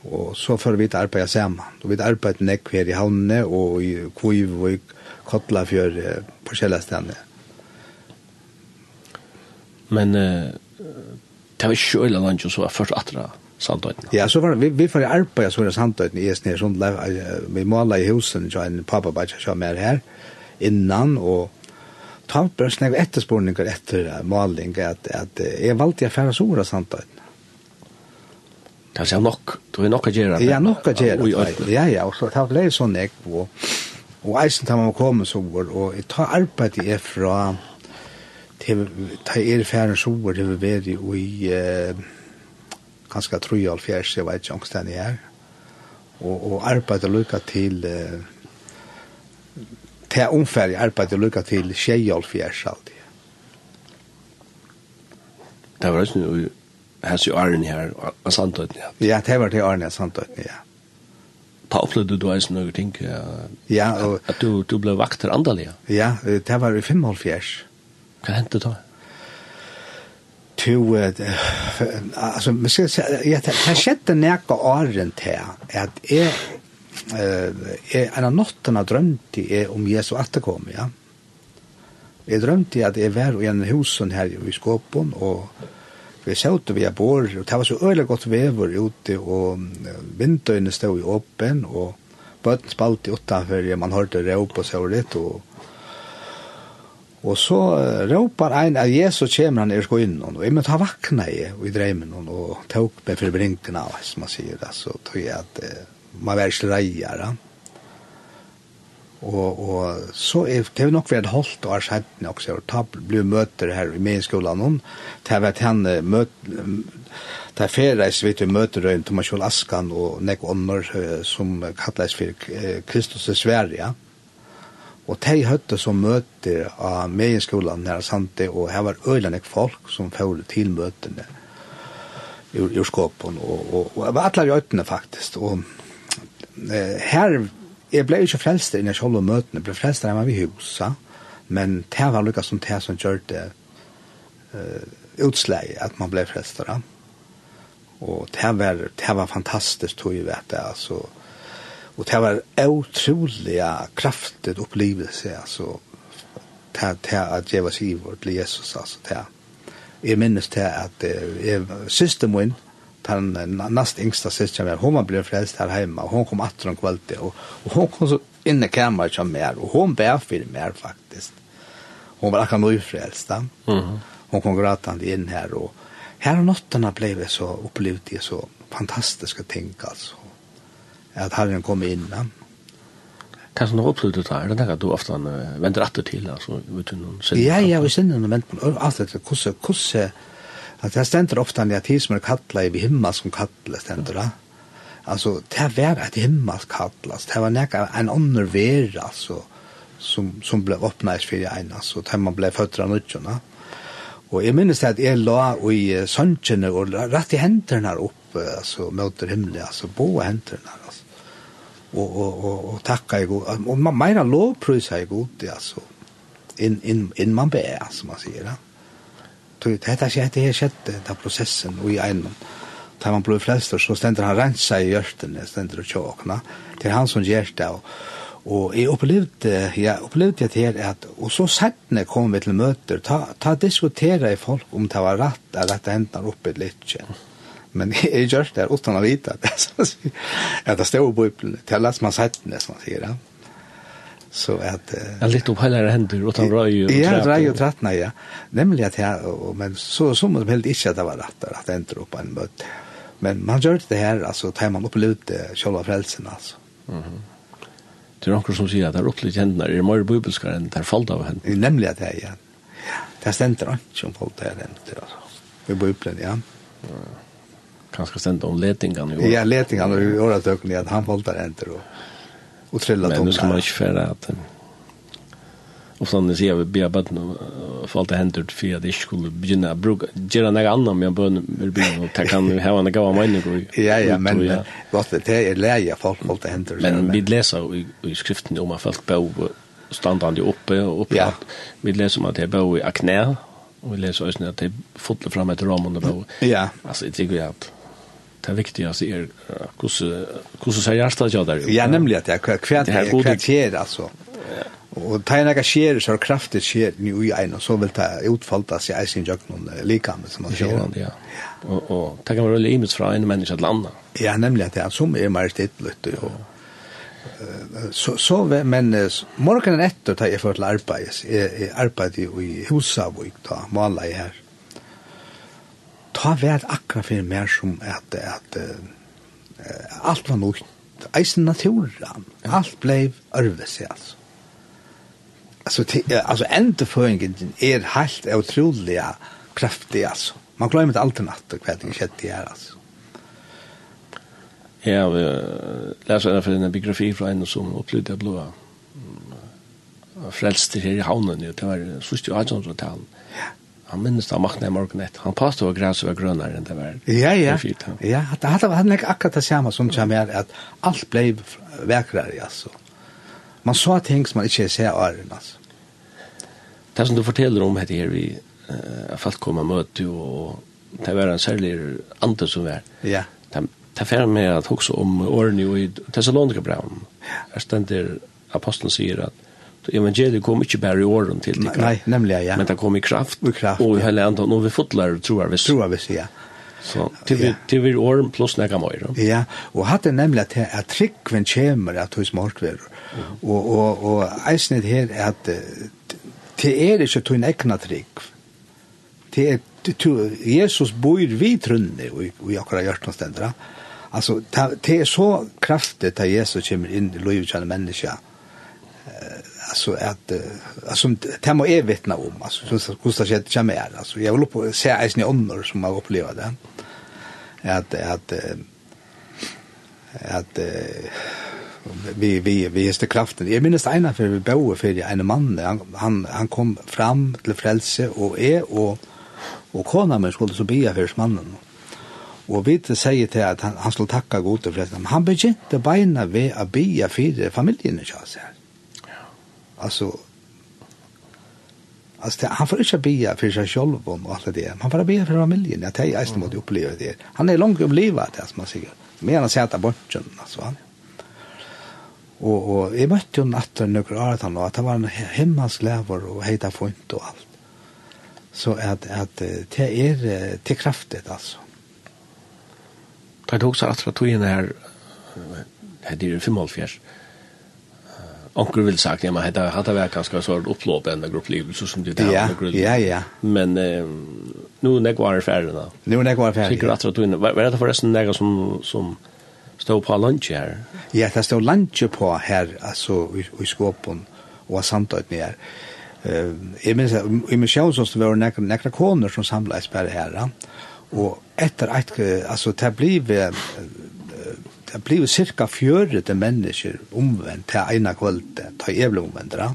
Og så får vi arbeid saman og vi arbeid nek her i havnene, og i Kvivvik kottla för eh, på källastänne. Men eh, det var ju eller lunch så var först attra Sandøyden. Ja, så var vi, vi får arbeid så var Sandøyden i Esnir, sånn, vi måla i husen, så en pappa bare ikke mer her, innan, og ta bare snakk ettersporninger etter maling, at, at jeg valgte jeg færre sora Sandøyden. Det er nok, det er nok å gjøre. Ja, nok å gjøre. det. Ja, ja, og så tar det sånn jeg på, og Og eisen tar man komme så sover, og jeg tar arbeid jeg fra til jeg er ferdig sover til vi ved i uh, ganske tru og alfjers, jeg vet ikke om stedet jeg er. Og, og arbeid og lukka til uh, til omferdig arbeid og lukka til tjej og alfjers alltid. Det var også noe hans i Arne her, av Sandøyden, ja. Ja, det var det Arne av Sandøyden, ja ta opplevde du eisen noen ting, ja, ja og, at du, du ble vakter andalig. Ja, det var i 75. Hva hendte da? To, altså, man skal si, ja, det skjedde nekka åren til at jeg, eh, en av nottene drømte jeg om Jesu atterkom, ja. Jeg drømte at jeg var i en husen her i Skåpen, og vi sjøtte vi bor, og det var så øyelig godt vever ute, og vindøyene stod i åpen, og bøtten spalt i utenfor, man hørte råp og så litt, og Og så råpar ein av Jesus kommer han i skoinen, og jeg måtte ha vakna i, i dreimen, og tok meg for brinkene, som man sier, så tog jeg at man var ikke reier, ja. Og, og så er det nok vært holdt og skjedd nok, så det ble møter her i min skolen om, det var han møter, det er ferreis vidt vi møter om Thomas Kjol Askan og Nek Ånder som kalles for Kristus i Sverige. Og de høtte som møter av min skolen her samtidig, og her var øyne folk som fører til møtene i, i skåpen, og, og, og, og alle røytene faktisk, og her jeg ble ikke frelst i selv og møtene, ble frelst hjemme ved huset, men det var lukket som det som gjør det uh, utsleie, at man ble frelst da. Og det var, det var fantastisk, tror jeg vet det, altså. Og det var utrolig kraftig opplevelse, altså. Det, det at jeg var siver til Jesus, altså. Det. Jeg minnes det at uh, jeg, søster min, den näst yngsta systern var hon blev frälst här hemma och hon kom att om kvällte och, och hon kom så in i kammaren som mer och hon bär för mer faktiskt. Hon var akkurat nyfrälst. Mm. Mhm. Hon kom gråtande in här och här och notterna blev så upplevt så fantastiska ting alltså. Att Herren kom in. Ja. Kanske du upplevde det er det där du ofta vender rätt till alltså vet du någon Ja, ja, vi syns när man vänder på Hvordan, hvordan, Att det ständer ofta när tid som er kallar i himmel som kallar stender det. Alltså det er vært et himmel kallas. Det var nekka en annan ver alltså som som blev öppnat för en altså, til man ble født av nutjorna. Och jeg minns att jag la i sönken och rätt i händerna upp alltså mot himlen alltså på händerna alltså. Och och och, och tacka jag och man meira lovprisa jag god alltså in in in man be som man säger. Dette er det her skjedd, det er prosessen og i eiendom. Da man blir flest så stender han rensa i hjørtene, stender og tjåkna. Det er han som gjør det, og, og jeg opplevde, jeg opplevde det her, at, og så settene kom vi til møter, ta, ta diskutera i folk om det var rett, at dette hendene oppe litt men jeg gjør det uten å vite at det stod på Bibelen, til at man sett det, som man sier. Ja. Så att uh, lite upp hela händer och han röj och Ja, röj och trattna ja. Nämligen att jag men så som det helt inte att det var rätt att inte upp en bot. Men man gör det här alltså tar man upp lite själva frälsen alltså. Mhm. Mm det är också som säger att det är lite händer i mer bibelska än där fall av händer. Nämligen att det ja. Det stämmer inte som folk där händer alltså. Vi bibeln ja. Kanske stämmer om letingarna. Ja, letingarna och åratökning att han faltar händer och och trilla Men nu ska man inte färra att och sånne sier vi be bøtt nå, for alt det hender for at jeg ikke skulle begynne å bruke, gjøre noe annet om jeg bønne vil begynne, og jeg kan ha en gav av mening. Ja, ja, men godt, det er leie folk for det hender. Men vi leser i, i skriften om at folk bøy standande oppe og oppe. Ja. Vi leser om at jeg bøy i akne, og vi leser også at jeg fotler frem etter ramene bøy. Ja. Altså, jeg tykker at det viktigaste är hur så säger hjärtat jag där. Ja, nämligen att det är kvärt är kvartier alltså. Och tajna ka sker så kraftigt sker nu i en och så vill ta utfalta sig i sin jöknon lika med som man gör. Ja. Och och ta kan vara limits från en människa till annan. Ja, nämligen att det är som är mer stillligt och så så men morgonen efter tar jag för till arbete. Jag arbetar i Husavik då, målar jag här ta vært akkurat for mer som at, at uh, alt var nok eisen naturen. Alt blei ørvesig, altså. Altså, altså endeføringen er helt utrolig kraftig, altså. Man glemmer det alltid natt og hva det skjedde her, altså. Ja, vi leser derfor en biografi fra en som opplevde jeg blod frelster her i havnen, jo. det var først i 1800-tallet. Ja han minnes da makten i morgen etter. Han passet over græs over grønnere enn det var. Ja, ja. Fyrt, ja. ja det hadde han ikke akkurat det samme som kommer her, at alt ble vekrere, altså. Man så ting som man ikke ser åren, altså. Det som du forteller om heter her, vi uh, folk kom og møte, og det var en særlig andre som var. Ja. Det, det er ferdig med at også om årene i Thessalonika-braun. Her stender apostelen sier at evangeliet kom ikke bare i åren til det. Nei, nemlig, ja. Men det kom i kraft. I kraft, Og i hele andre, og vi fotler, tror jeg hvis. Tror jeg vi, ja. Så til, vi til vi år pluss några mer. Ja, och hade nemlig at, at trickven kommer at hos markvär. Och Og, og, eisnet här att det är det er ikke tog en egna trick. Det er, är Jesus bor vi trunne och i akkurat hjärtan ständer. Alltså det er så kraftigt at Jesus kommer inn i livet av en människa alltså att alltså det må är vittna om alltså så kostar det att mer alltså jag vill på se är ni andra som har upplevt det att att att vi vi vi är kraften. Jag minns ena för vi bo för en man han han kom fram till frälse och är och och kona men skulle så be för mannen. Och vi sier til att han, han skulle tacka til för det. Han begynte beina ved å be för familjen i Kjasar alltså Alltså det, han får inte be för sig själv om allt det. han får be för familjen. Jag tänkte att mot uppleva det. Han är långt uppleva det som man säger. Men han sätter bort alltså han. Och och jeg møtte jo att noen år att han att det var en himmelsk lever och heta font och allt. Så att att det är till kraftigt alltså. Det är också att det är det är onkel vil sagt ja men hade hade varit ganska så upplåpande grupplivelse som det där ja, ja ja. Men eh, nu när var det färdigt då? Nu när går det färdigt. Tycker att du in vad är det forresten några som som står på lunch her? ja det står lunch på her, altså i, i skåpen og samtidigt med eh jag minns i min show så var det några några koner som samlades på det här och efter att altså, det blev det blir jo cirka fjørete mennesker omvendt til ene kveld, til jeg ble omvendt, da.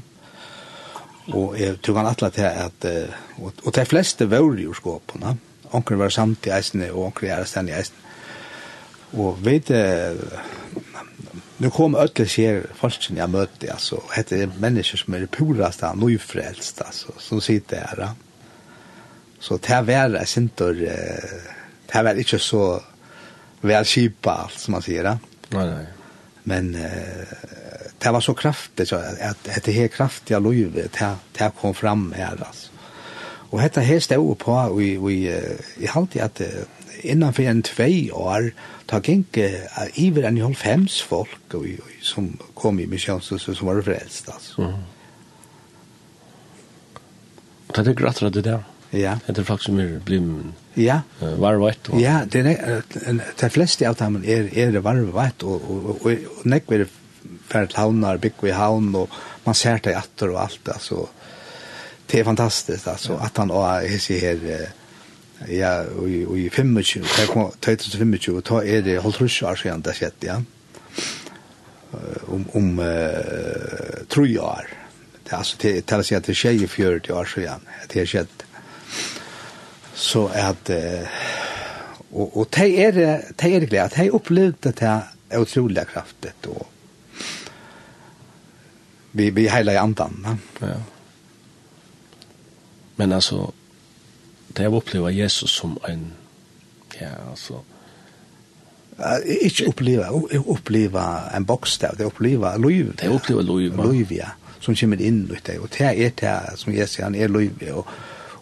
Og jeg tror han atlet til at, og, og de fleste var jo skåpene, onker var samt i eisene, og onker er stand i eisene. Og vet du, nu kom ödle ser forskning jag mötte alltså heter det människor som är purast, puraste och nyfrälst alltså som sitter här. Så det här var det inte det här var inte så väl skipa som man säger. Nej nej. Men eh det var så kraftigt så att att det här kraftiga lövet det, det kom fram här alltså. Och detta här stod på i i i halt att innan för en två år ta gink uh, iver en halv fems folk och som kom i missionshuset som var frälst alltså. Mm. Det är grattra det där. Ja. Det er faktisk mer blim. Ja. Varvett. Ja, det er de fleste av dem er er varvett og og og nek vil fer til havnar, bygg i havn og man ser det atter og alt altså. Det er fantastisk altså at han och her her ja og i 25 det kom 2025 ta er det hållt år siden det sett ja om om eh tror jag det å se at det skjer i 40 år så igen det er skjedd. Så at, og, og de er, de er glede, de opplevde det er utrolig kraftig, og vi, vi heiler i andan. Ja. ja. Men altså, det jag opplevd Jesus som en, ja, altså, ikke oppleva oppleva en bokstav det oppleva liv det oppleva liv liv ja som kommer inn ut det og det er det som jeg sier han er liv og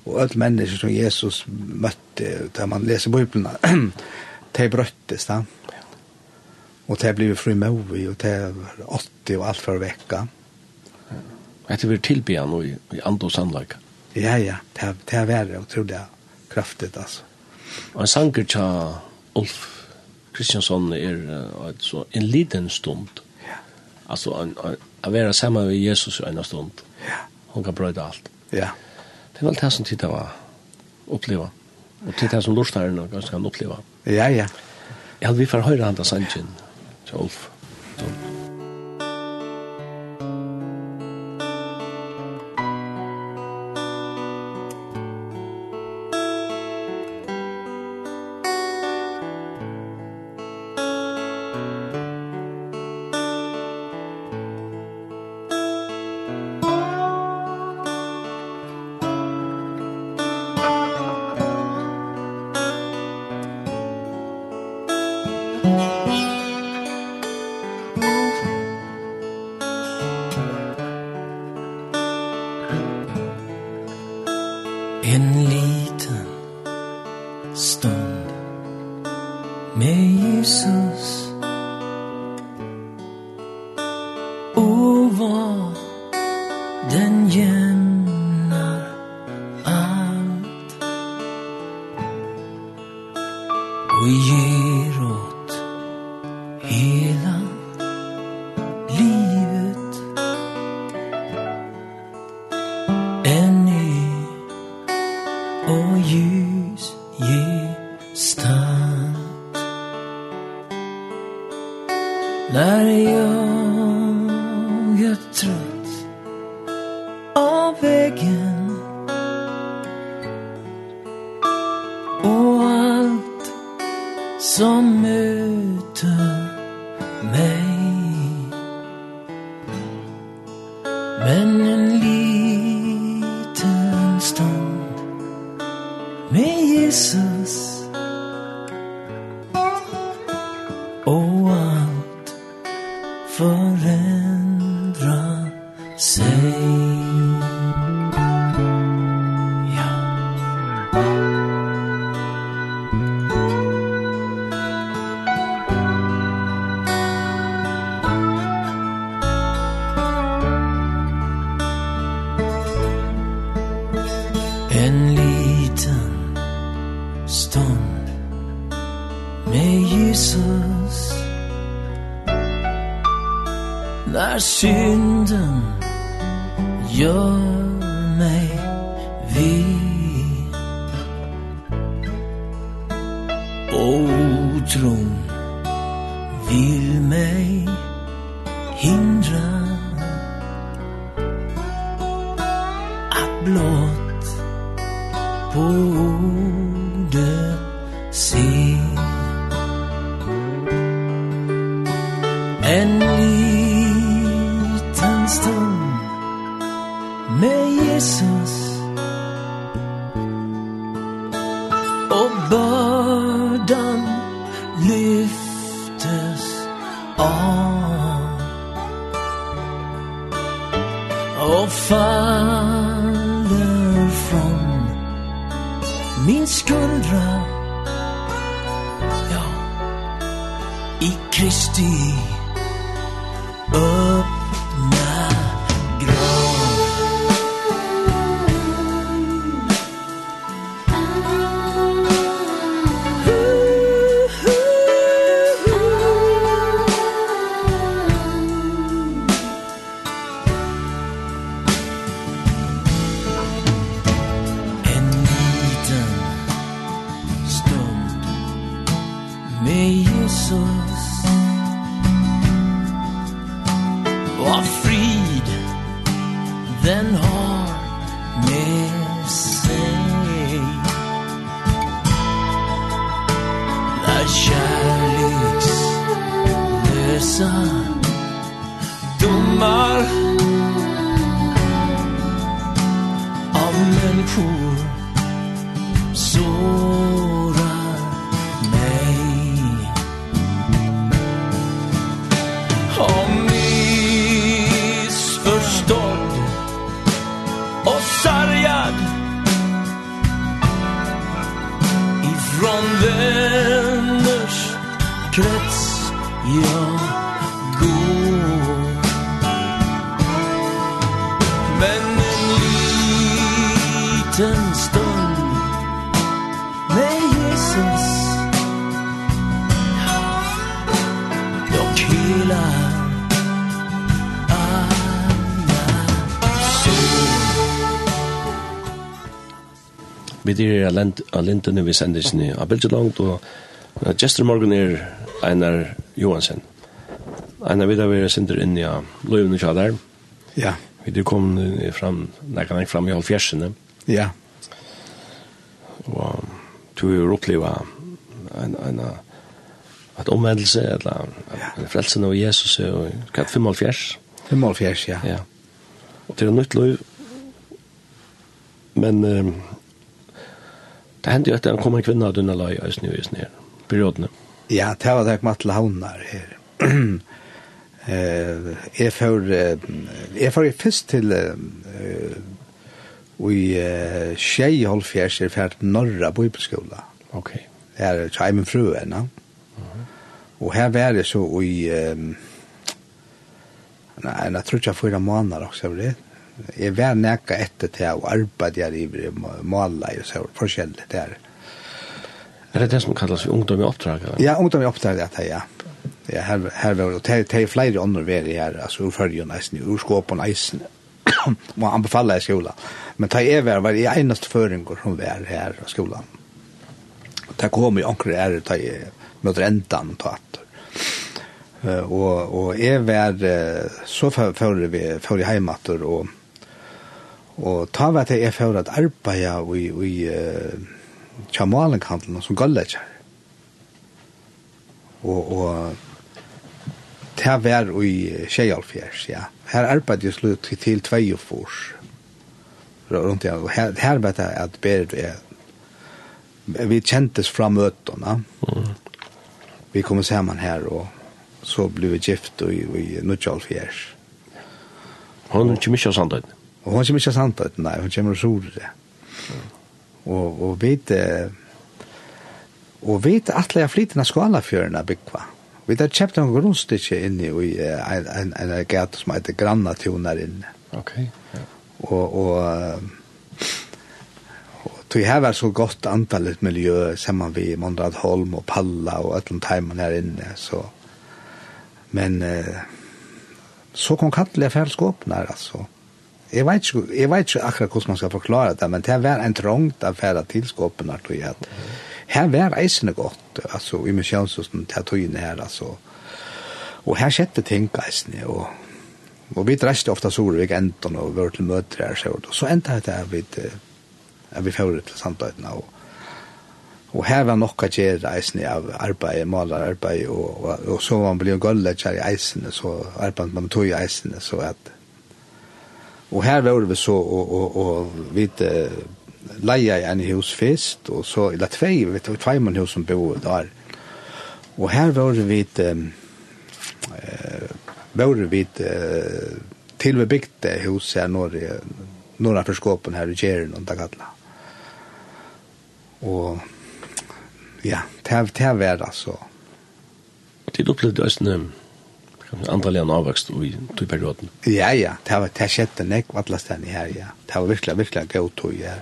Og alle mennesker som Jesus møtte, da man leser Bibelen, de brøttes da. Og de ble fri med over, og de var 80 og alt for vekka. Etter vi tilbyr han i, i andre samlag. Ja, ja, det er verre, og tror det er kraftigt, altså. Og en sanger til Ulf Kristiansson er altså, en liten stund. Ja. Altså, å være sammen med Jesus en stund. Ja. Hun kan brøyde alt. Ja. Ja Det var alt det som tid var oppleva. Og tid det som lortstaren og ganske kan oppleva. Ja, ja. Jeg hadde vi for høyre handa sannsyn til Ulf. Takk. bördan lyftes av. Och faller från min skuldra Ja, i Kristi vi dyrir av lintene vi sender sinne av Belgelangt, og Jester Morgan er Einar Johansen. Einar vidar vi er sinter inn i Løyvene Kjadar. Ja. Vi dyrir kom fram, nei kan jeg fram i halvfjersene. Ja. Og du er oppleva en, en, at omvendelse, eller en frelsen av Jesus, og hva er 55? 55, ja. Ja. Og til en nytt løy, men um, hendte jo at det kom en kvinne av denne løy i snø i snø, periodene. Ja, det var det jeg måtte launar her. Jeg får, jeg får først til i tjei halvfjers er fært norra bibelskola. Ok. Det er Tjeimen Fruena. Og her var det så i, eh nei, jeg tror ikke jeg får en måneder også, jeg vet jeg var nekka etter til å arbeide jeg i måla og så forskjellig der. Er det det som kallas ungdom i oppdrag? Eller? Ja, ungdom i oppdrag, det ja. Ja, her, her var det, det er flere ånder veri her, altså urfølgen eisen, urskåpen eisen, må anbefale i skolan. Men ta er var, var jeg eneste føringer som var her i skolan. Ta kom i anker her, ta jeg mot rentan og tatt. Uh, og, og jeg var, uh, så fører vi, fører jeg heimater, og Og ta var det er for at arbeida i, i uh, kjamalenkanten som galletjer. Og, og det var i tjejalfjers, ja. Her arbeidde jeg slutt til, til tvei og fors. Rundt igjen. Og her, her vet jeg at Berit er vi kjentes fra møtene. Mm. Vi kom sammen her, og så ble vi gift i, i Nudjalfjers. Han er ikke mye av sannheten. Og hon kommer ikke sant at nei, hon kommer og sorer det. Og, og vet og vet at jeg flyter av skalafjørene byggva. Vi har kjøpt en grunnstykke inne i en, en, en gata som heter Grannatuner inne. Ok, ja. Og, og, og tog her var så godt antallet miljø sammen vi Mondrad Holm og Palla og Øtland Heimann her inne, så men eh, så kom kattelig affærskåpene her, altså. Jeg vet ikke, jeg vet ikke akkurat hvordan man skal forklare det, men det var en trångt affære til skåpen, tror jeg. at Her var eisene godt, altså i museumshusen, til togene her, altså. Og her skjedde ting eisene, og, og vi dreste ofte Solvik enten, og vi var til møter her, så, og så endte det at vi, at vi fører til samtøyene, og, og her var nok at gjøre eisene av arbeid, malerarbeid, og, og, og så var man ble gullet her i eisene, så arbeidet man tog i eisene, så at, Og her var vi så, og, og, og vi uh, leia i en hus først, og så, eller tvei, vi tog tvei mann hus som bo der. Og her var vi, um, uh, var vi uh, til vi bygde hus her når, når for skåpen her i Gjeren og Dagatla. Og ja, det var altså. Til opplevde Østene, andra län avväxt i tog perioden. Ja, ja. Det var det sjätte näck vattlastan här, ja. Det var verkligen, verkligen god tog här.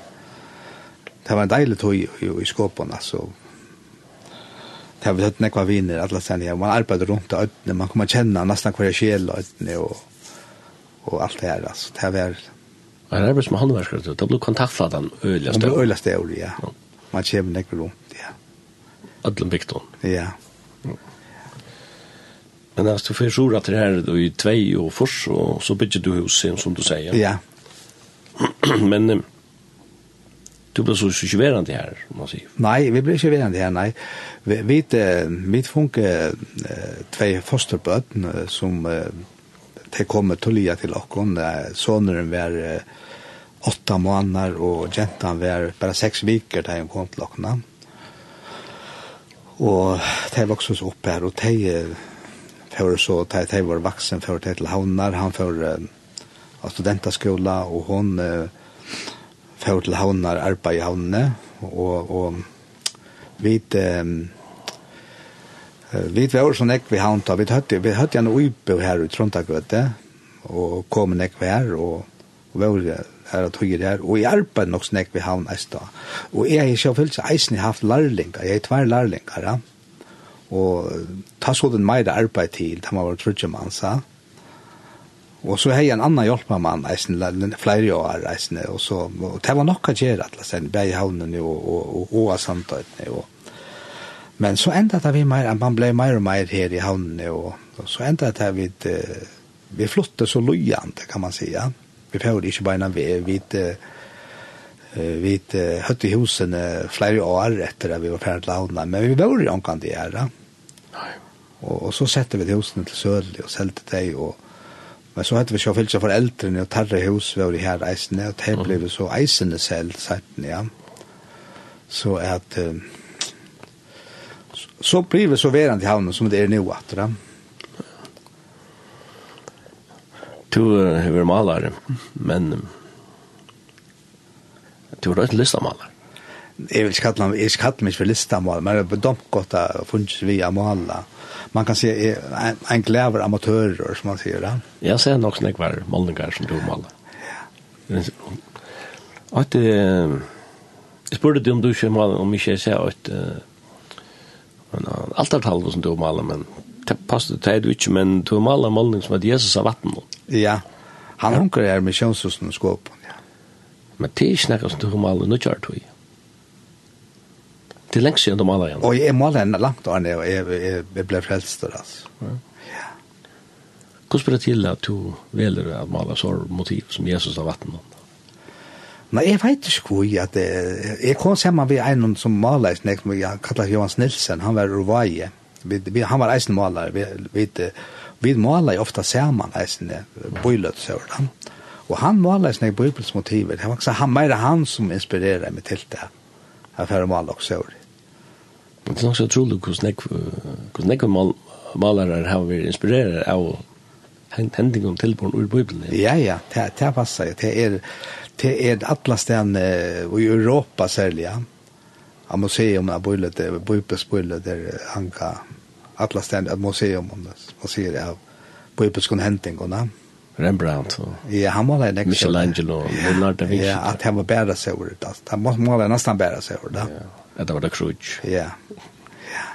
Det var en deilig tog i, i skåpen, altså. Det var ett nekva viner, alla stan här. Man rundt av ödnen, man kommer nesten hver kvar källa ödnen og, og alt det her, altså. Det var... Man arbetar som handverkare, det ble kontaktfladen öliga stöd. Det blev øyla stöd, ja. Man kommer nekva rundt, ja. Ödlen byggt Ja. Men alltså du får sura till det här då i två och fors och så bygger du hus som du säger. Ja. Men du blir så sjuvärande här, om man säger. Nej, vi blir sjuvärande här, nej. Vi, vi, vi funke två fosterböten som det kommer tullia till oss. Sonen var åtta månader och jentan var bara sex veckor där hon kom till oss. Och det var också så uppe här och det för så att det var vuxen för till Havnar han för av studentaskola och hon för till Havnar arbeta i Havne och och vid vi var så näck vi hanta vi hade vi hade en uppe her ut runt det och kom näck här och och var här att hugga där och i Alpa nok snäck vi havn nästa och jag har själv fyllt eisen haft lärlingar jag är två lärlingar ja Og ta så den meira arbeid til, da man var trutje mann, sa. Og så hei en annan hjelpa mann, eisen, flere år, eisen, og så, og det var nok å gjøre, at bæg i havnen, og, og, og, og, samtøytene, og, men så enda det vi meir, man blei meir og meir her i havnen, og, og så enda det vi, vi flyttet så lojant, kan man säga. Vi får ikke beina vi, vi, vi, Vi høtte i uh, flere år etter at vi var ferdig til men vi var jo omkant i här Og, og så sette vi til husene til Sørli og selte och og men så hade vi så fyllt seg foreldrene, og tarre hus var i her eisene, og det ble vi så eisene selv, setten, ja. Så at, så, så blir vi så verande i havnen som det er nu att det Du har vært malare, men Du er ikke listamåler. Jeg vil ikke kalle, jeg kalle meg for listamåler, men det er bedomt godt å funnes vi å måle. Man kan si en, en glæver amatører, som man sier. Ja. Jeg ser nok sånn hver målninger som du maler. Ja. At, eh, jeg spurte deg om du ikke maler, om ikke jeg ser at Men allt har talat som du maler, men det passer det är du ikke, men du maler målning som at Jesus har vatten. Ja. Han hunker är med könshusen skåp. Men det er ikke nekka som du har malet nødgjørt i. Det er lengst siden du maler igjen. Og jeg maler en langt, år ned, og jeg, jeg, jeg ble frelst der, altså. Ja. Hvordan blir det til at du velger å male så motiv som Jesus har vatten? Nei, jeg vet ikke hvor jeg, at det... jeg kom sammen med en som maler, som jeg kallar Johans Nilsen, han var Rovaje. Vi, vi, han var eisen maler, vi, vi, vi maler ofte sammen eisen, bøylet, så var det. Og han maler sine bibelsmotiver. Det var han mer han som inspirerer meg til det. Jeg får maler også over det. Men det er også utrolig hvordan jeg malere har vært inspireret av hendingen til på ur Bibelen. Ja, ja, det, det passer. Det er, det er alle stedene i Europa særlig, ja. Av museum av Bibelen, Bibelsbibelen, der han kan alle stedene av museum, man sier det, av Bibelskon hentingene, Ja Rembrandt og Ja, han målade nästa Michelangelo, Leonardo da Vinci. Ja, at han var bättre seg over det. Han måste måla nästan bättre så över det. Ja, det var det Krutsch. Ja. Ja.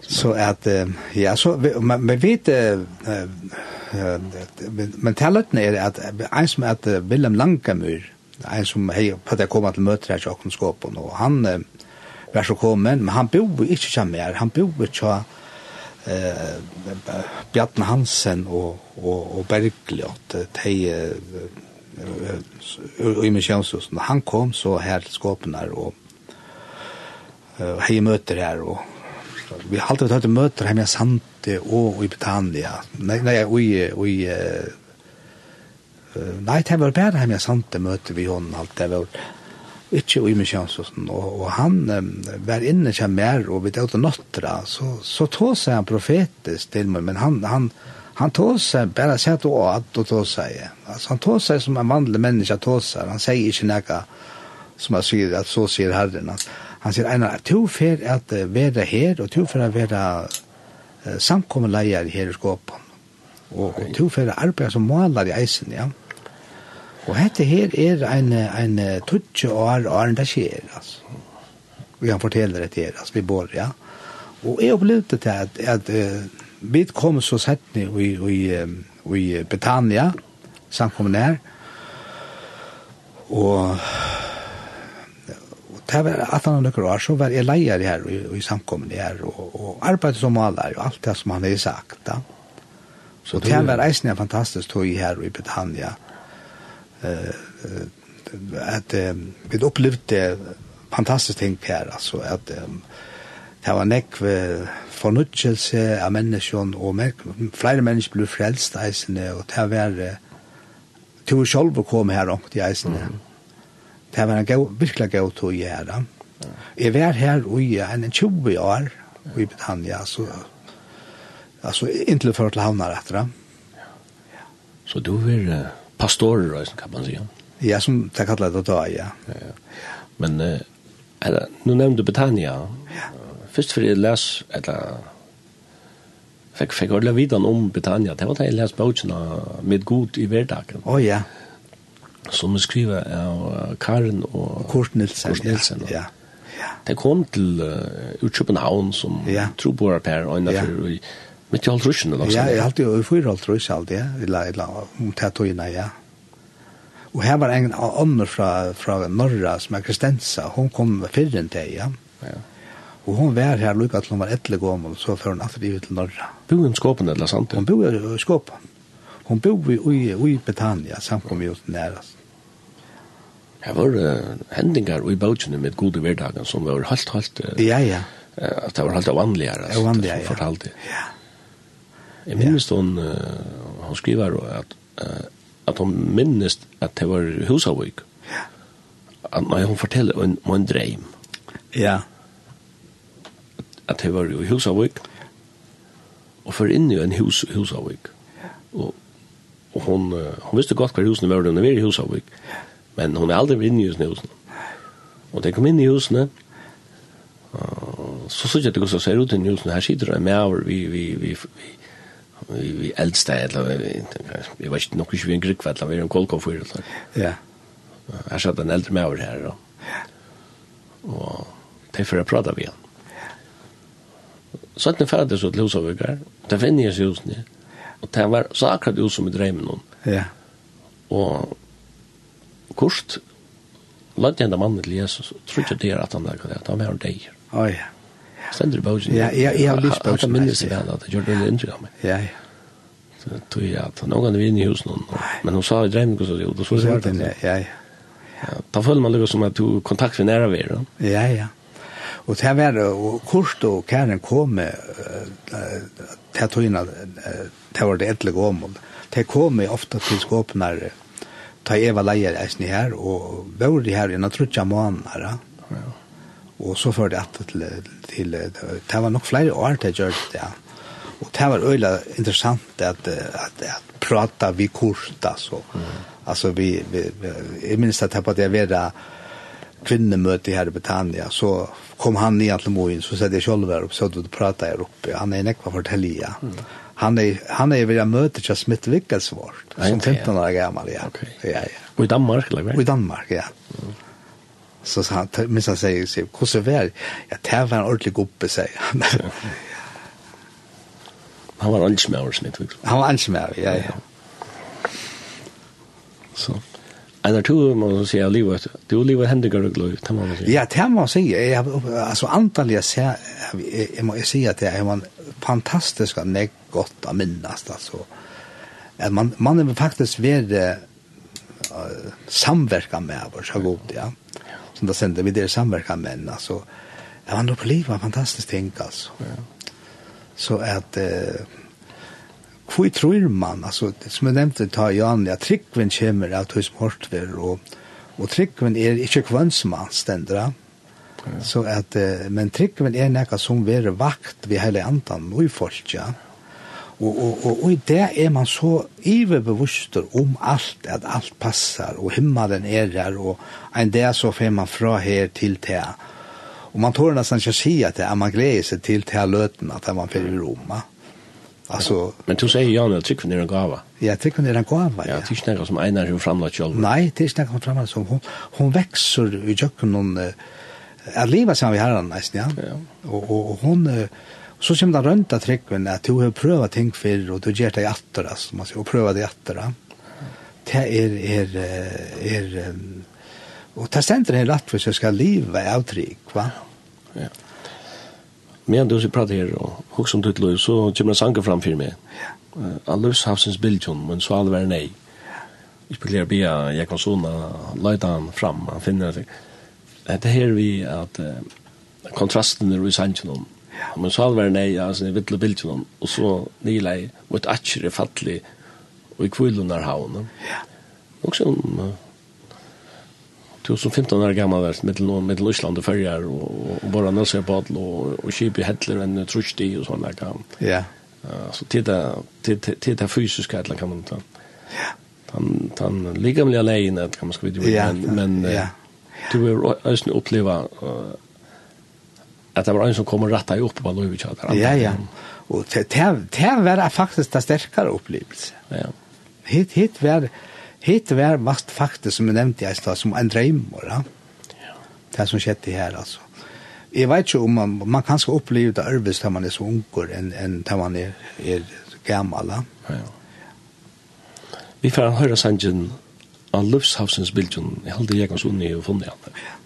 Så att ja, så vi vet men talet är att en som att Willem Lankamur, en som hej på det kom til møter her i Jakob och han var så kommen, men han bor inte så mer. Han bor i eh Bjarne Hansen og og og Bergljot tei i Michelsson han kom så her til Skåpenar og hei møter her og vi har alltid hatt møter her med Sante og i Britannia nei nei og i nei det var bare her med Sante møter vi hon alt det var ikke i misjonshusen, og, og han um, var inne til mer, og vi tøyde nåttra, så, så tog seg han profetisk til meg, men han, han, han tog seg, bare sett og at og tog seg, altså han tog seg som en vanlig menneske tog seg, han sier ikke noe som han sier, at så sier herren, han, han sier, Einar, to fer at uh, være her, og to fer at være uh, samkommeleier her i skåpen, og, og to fer at arbeide som maler i eisen, ja, Og dette her er en, en tutsi år, år det skjer, altså. Vi kan fortelle det til, altså, vi bor, ja. Og jeg opplevde det at, at uh, vi kom så sett ned i, i, i Betania, samkommet der, og og det var at han nøkker år, så var jeg leier her i, i samkommet her, og, og arbeidet som maler, og alt det som han har sagt, da. Så det var eisen fantastisk tog her i Betania, og at vi opplevde fantastisk ting her, altså at det var nekv fornødgjelse av menneskene, og flere mennesker ble frelst eisene, og det var til selv å komme her opp til eisene. Det var en gau, virkelig gau til her, da. Jeg var her i en 20 år i Britannia, så altså inntil for til havna etter. Så du vil pastorer, kan man säga. Ja, som det kallar det då, ja. ja. Men eh, eller, nu nämnde Betania. Ja. Först för jeg läs, eller fick fikk ordentlig vidan om Betania. Det var det jeg les boken med god i vardagen. Å, oh, ja. Som skriver av Karen och Kurt Nilsen. Kurt Nilsen. Ja. ja. Det kom til uh, København som ja. tror her, og en ja. Men ikke alt eller Ja, jeg hadde jo i fyra alt russene alt, ja. Vi la, la, om tatoina, ja. Og her var en ånder fra, fra Norra, som er Kristensa, hun kom fyrren til, ja. ja. Og hun var her lukka til hun var etle gommel, så før hun alltid ut til Norra. Bo i skåpen, eller sant? Hun bo i skåpen. Hun bo i, i, i Betania, samt kom vi ut nærast. Det var uh, hendingar i bautjene med gode hverdagen som var halt, halt... Uh, ja, ja. Uh, at det var halt vanligere, ja, vanligere, ja. fortalte. Ja, ja. Jeg minnes hon, uh, hon skriver at, uh, at hon minnes at det var husavvik. Ja. At når hon forteller om, om en dreim. Ja. At det var jo husavvik. Og for inn i en hus, husavvik. Ja. Og, og hon, hon visste godt hva husene var, hun var i husavvik. Men hon er aldri inne i husene. Og det kom inn i husene, så så jag det går så ser ut i husene, her sitter det en med vi, vi, vi, vi vi eldste eller vi vi var ikke nok ikke vi en grykva eller vi er en kolkonfyr eller? Ja. Her satt en eldre med over her og og det for å prate vi han så at den ferdig så til husavvikar det finner jeg seg husene og det var så akkurat hus som i dreimen med noen ja. Og kort Lade henne mannen til Jesus, og tror ikke det er at han er at han er deg. Å ja. Stendur i bøgen. Ja, ja, jeg har lyst bøgen. Hatt minnes jeg vel at jeg gjør det under inntrykk av meg. Ja, ja. Så tog jeg at noen ganger vi inne i husen, noen, men hun sa i dreiming og så, og så var det det. Ja, ja. Da føler man liksom at du kontakt med nære ved, da. Ja, ja. Og det var det, og kurs og kæren kom med, det tog inn at det var det etle gåmål. Det kom med ofte til skåpen skåpene, ta Eva leier eisen her, og var det her innan trutja måneder, ja. Ja Og så førte jeg til, til, det var nok flere år til jeg gjør det, ja. Og det var øyla interessant at, at, at prata vi kort, altså. Mm. Altså, vi, vi, jeg minns at jeg var det var kvinnemøte her i Britannia, så kom han ned til Moin, så satt jeg selv her oppe, så du prata her oppe, han er nekva fortellia. Mm. Han er, han er ved å møte til Smith Wickelsvort, som 15 år gammel, ja. Okay. ja, ja. Og i Danmark, eller? Og i Danmark, ja. Mm. Så sa han, minns han sier, sier, hvordan er det? Ja, det var en ordentlig gubbe, sier han. han var ansmäver som inte. Han var ansmäver, ja, ja. Så. En av må man si, säga livet, du lever og gløy, det må man si. Ja, det må man säger, jag, alltså jeg säger, jag måste si at det er man fantastiska nägg gott att minnas, alltså. Att man, man är faktiskt värd samverka med oss, så god, ja som då sender vi där samverkan med altså, Alltså, det var på livet, var fantastiskt tänk alltså. Ja. Så att... Eh, Hvor tror man, altså, som jeg nevnte, ta Jan, ja, tryggven kommer av hos Mortver, og, og tryggven er ikke kvønnsmann stendere, ja. så at, men tryggven er nekka som være vakt ved hele andan og i folk. Ja Og, og, og, og i det er man så ivebevuster om alt, at alt passar, og himmelen er der, og en det så får man fra her til det. Og man tårer nesten ikke si at det er man gleder seg til til løten, at man får i Roma. Alltså, men du säger Jan at tycker ni en gava. Ja, tycker ni en gava, Ja, det är inte som Einar har framlagt selv. Nej, det är inte som framlagt som hon hun växer i jöken hon at leva som vi har nästan ja. Och och hon Så kommer det rundt av tryggven at du har prøvd ting før, og du gjør det i atter, altså, man sier, og prøvd det i atter. Det er, er, er, og det stender helt rett hvis jeg skal leve av trygg, va? Ja. Men du som prater her, og hos som tittløy, så kommer det sanger fram for meg. Ja. Allus havsens bildjon, men så allver nei. Jeg spiller bia, jeg kan sånne, løyta han fram, han finner det. Det her vi at kontrasten er i sangen om, Ja, men så var nei, altså, jeg ville bilde noen, og så nila jeg, mot et atjer er fattelig, og i kvillunar havn. Ja. Och så, 2015 år gammal värst med någon med Island och färjar och och bara när på att och och skip i heller en trusti och såna där kan. Ja. Så titta titta fysiska eller kan man ta. Ja. Han han ligger med alene kan man ska vi men men du vill ösn uppleva att det var en som kom och rattade upp på Louis Vuitton. Ja, ja. Och det det var faktiskt det starkare opplevelse. Ja. Hit hit var hit var mest faktiskt som jag nämnde jag stod som en dreimor. Ja. Det som skjedde här alltså. Jeg vet ikke om man, man kan skal oppleve det arbeids da man är så unger enn en da man är, är gammal. Ja. ja. Vi får höra sangen av Lufshavsens bilden. Jeg håller jag oss unni och funnit. Ja.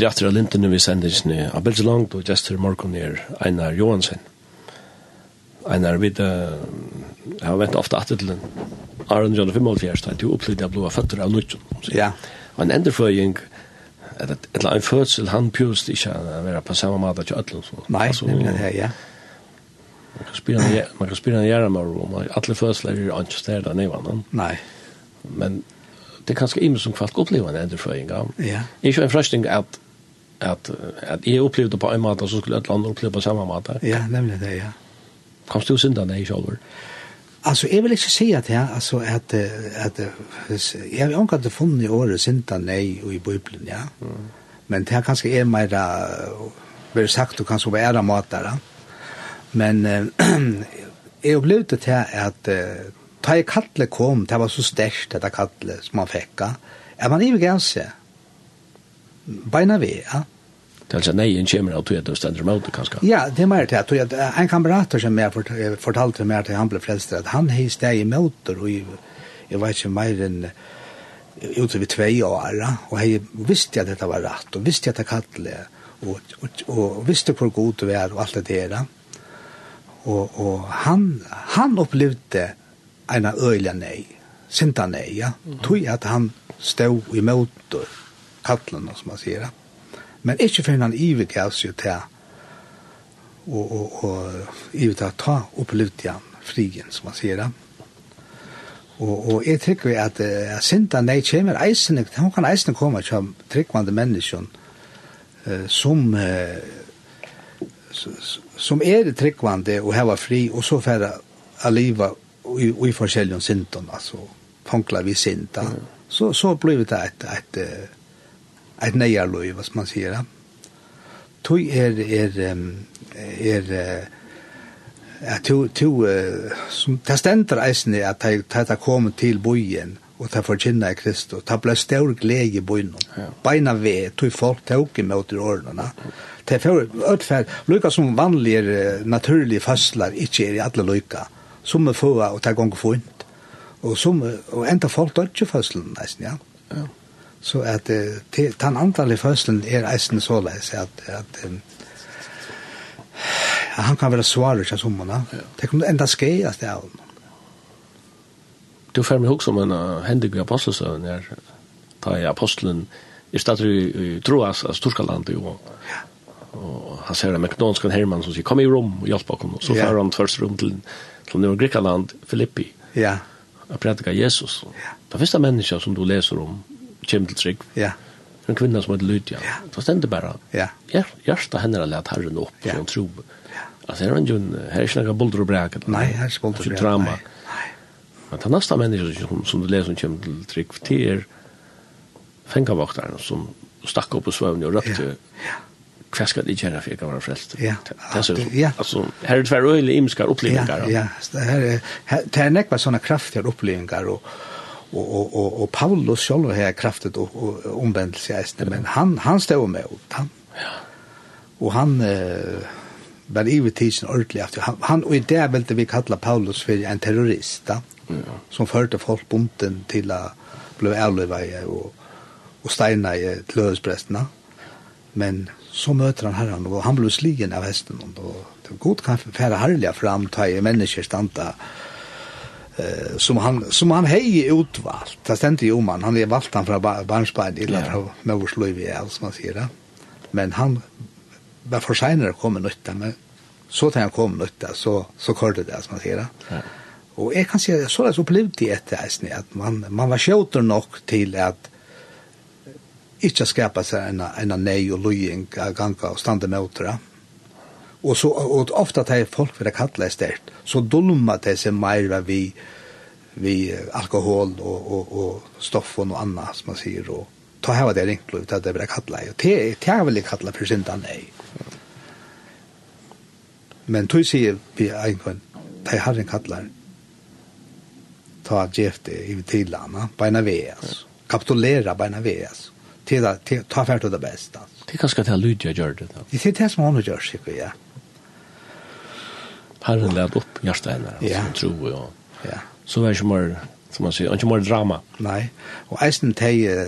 sitter etter av lintene vi sender sine av Belge Langt og Jester Morgon er Einar Johansen. Einar, vi uh, har vent ofte etter til den. Aron John 55, da du opplevde jeg blå føtter av Nutjon. Ja. Og en enderføying, et eller annet fødsel, han pjøst ikke å være på samme måte til Øtland. Nei, altså, ja, ja. Man kan spira en, man kan spira en gjerramar om alle fødsler er ikke stedet nevann. Nei. Men det er kanskje imen som kvalt opplever en enderføying. av. Ja. Ikke en frøsting at at, at jeg opplevde på en måte, så skulle et land oppleve på samme måte. Ja, nemlig det, ja. Kom du synda deg selv? Altså, jeg vil ikke si at alltså att eh, att at jag har ikke hatt funnet i året synda nej och i bibeln, ja. Mm. Men det här kanske är mer, vil sagt, och kanske vara ære måte, ja. Men jeg opplevde det til at uh, da jeg kattle kom, det var så størst, dette kattle som man fikk, at man ikke grenser, beina ved, ja. Det er altså nei, en kommer av tog at du stender med det, kanskje? Ja, det er mer til at, at en kamerat som jeg fort, fortalte meg til han ble frelst, at han har steg i møter, og jeg, jeg vet ikke mer enn ute vid tvei år, og jeg visste at dette var rett, og visste at det kallet, og, og, og visste hvor god du er, og alt det der, og, og han, han opplevde en øyla nei, sinta nei, ja, tog at han stod i møter kallen, som man sier. Men ikke for han ivergav seg til og, og, og ivergav ta opplevd igjen frigen, som man sier. Og, og jeg trykker vi at uh, sinta nei kommer eisen, hun kan eisen komme til tryggvande menneskene uh, som uh, som er tryggvande og heva fri, og så færre a liva i, i forskjellige synden, altså, fankla vi sinta. Mm. Så, så blir det et, et, et et nejarlöj, hva man säger. Tog er, er, er, ja, to, to, som, det stender eisen at det har kommit til bojen og ta forkynna i Kristus. Ta ble stor glede i bojen, Ja. Beina ved, tog folk tåk i møte i årene. Ta for utferd, lykka som vanlige, naturlige fastlar, ikke er i alle lykka. Som er få, og ta gong få. Og, som, og enda folk dødje fastlar, nesten, ja. Ja. Så at den är fødselen er eisen så at, at um, han kan være svarer til sommerne. Ja. Det kommer enda skje av det av Du får meg også om en uh, hendig apostelsøvn her, da er apostelen i stedet i Troas, av Storskalandet, og, ja. og han ser en meknonsk herman som sier, kom i rom og hjelp bakom, og så ja. får han først rom til, til Nord-Grekaland, Filippi, ja. og prædika Jesus. Ja. Det første mennesker som du leser om, kjem til trygg. Ja. En kvinna som heter Lydia. Ja. Så stendte bare. Ja. Ja, hjärsta henne har lett herren opp, ja. som tro. Ja. Altså, her er en her er ikke bulder og bræk. Nei, her er ikke bulder og bræk. drama. Nei. Men den nästa människan som, som du läser som kommer till trygg, det er fängavaktaren som stack upp och svövn och röpte. Ja. ja hva skal de gjøre for jeg kan være frelst? Ja. Det er ja. Altså, her er det tverrøyelig imskar opplevingar. Ja, ja. Det er, det er nekva sånne kraftige opplevingar, og, och och och, og Paulus själv har kraftigt og och omvändelse är men han han stod med och han. Ja. Och han eh var i tiden ordentlig han han och i det velte vi kalla Paulus för en terrorist da, ja. som förde folk bunten till att bli avlövad och och steina i løsprestene Men så möter han herren och han blir sligen av hästen og det var god kan fære herlige fram ta i människor stanta eh, som han, som han hei utvalt. Det stendte ju om han er valt han fra barnsbein, eller fra Møversløyvi, som man säger det. Men han var för senare kommer nytta, men så til han kom nytta, så, så kørte det, som man säger det. Ja. Og jeg kan si at så er det opplevd i etter eisen, at man, man var sjøter nok til at ikke skapa seg en, en nei og løying, ganga og standa med åter. Mm Og så og ofta tar folk for det kalla det stert så dolma det seg meira vi vi alkohol og og og stoff og noe annet som man sier og ta hava det ringt ut at det blir kalla det. te det er vel kalla for synda nei. Men tog sier vi einkon, det har en kallar, ta gjefte i tidlana, beina veas, kapitulera beina veas, ta fært det besta. Det er kanskje at jeg lydja gjør det. Det er det som han gjør, sikkert, ja. Herren lät upp hjärtstenar ja. som tro och ja. så var det mer som man säger, inte mer drama. Nej. Och eisen te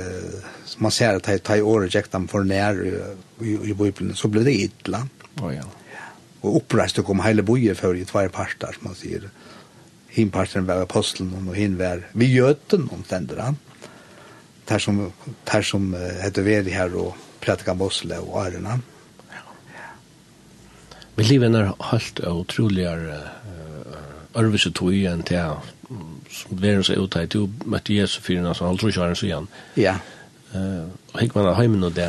som man ser att ta i år reject dem för när i bibeln så blev det illa. Ja ja. Och upprest kom hela boje för i två parter som man säger. Hinparten var aposteln och hin var vi göten om tänderna. Där som där som heter vi här och predika Mosle och Arena. Mm Men livet er helt utrolig utroligere ørvise tog igjen til som verden seg ut her, du møtte Jesu fyren, altså han tror ikke han så igjen. Ja. Uh, Og hikk man av heimen og det,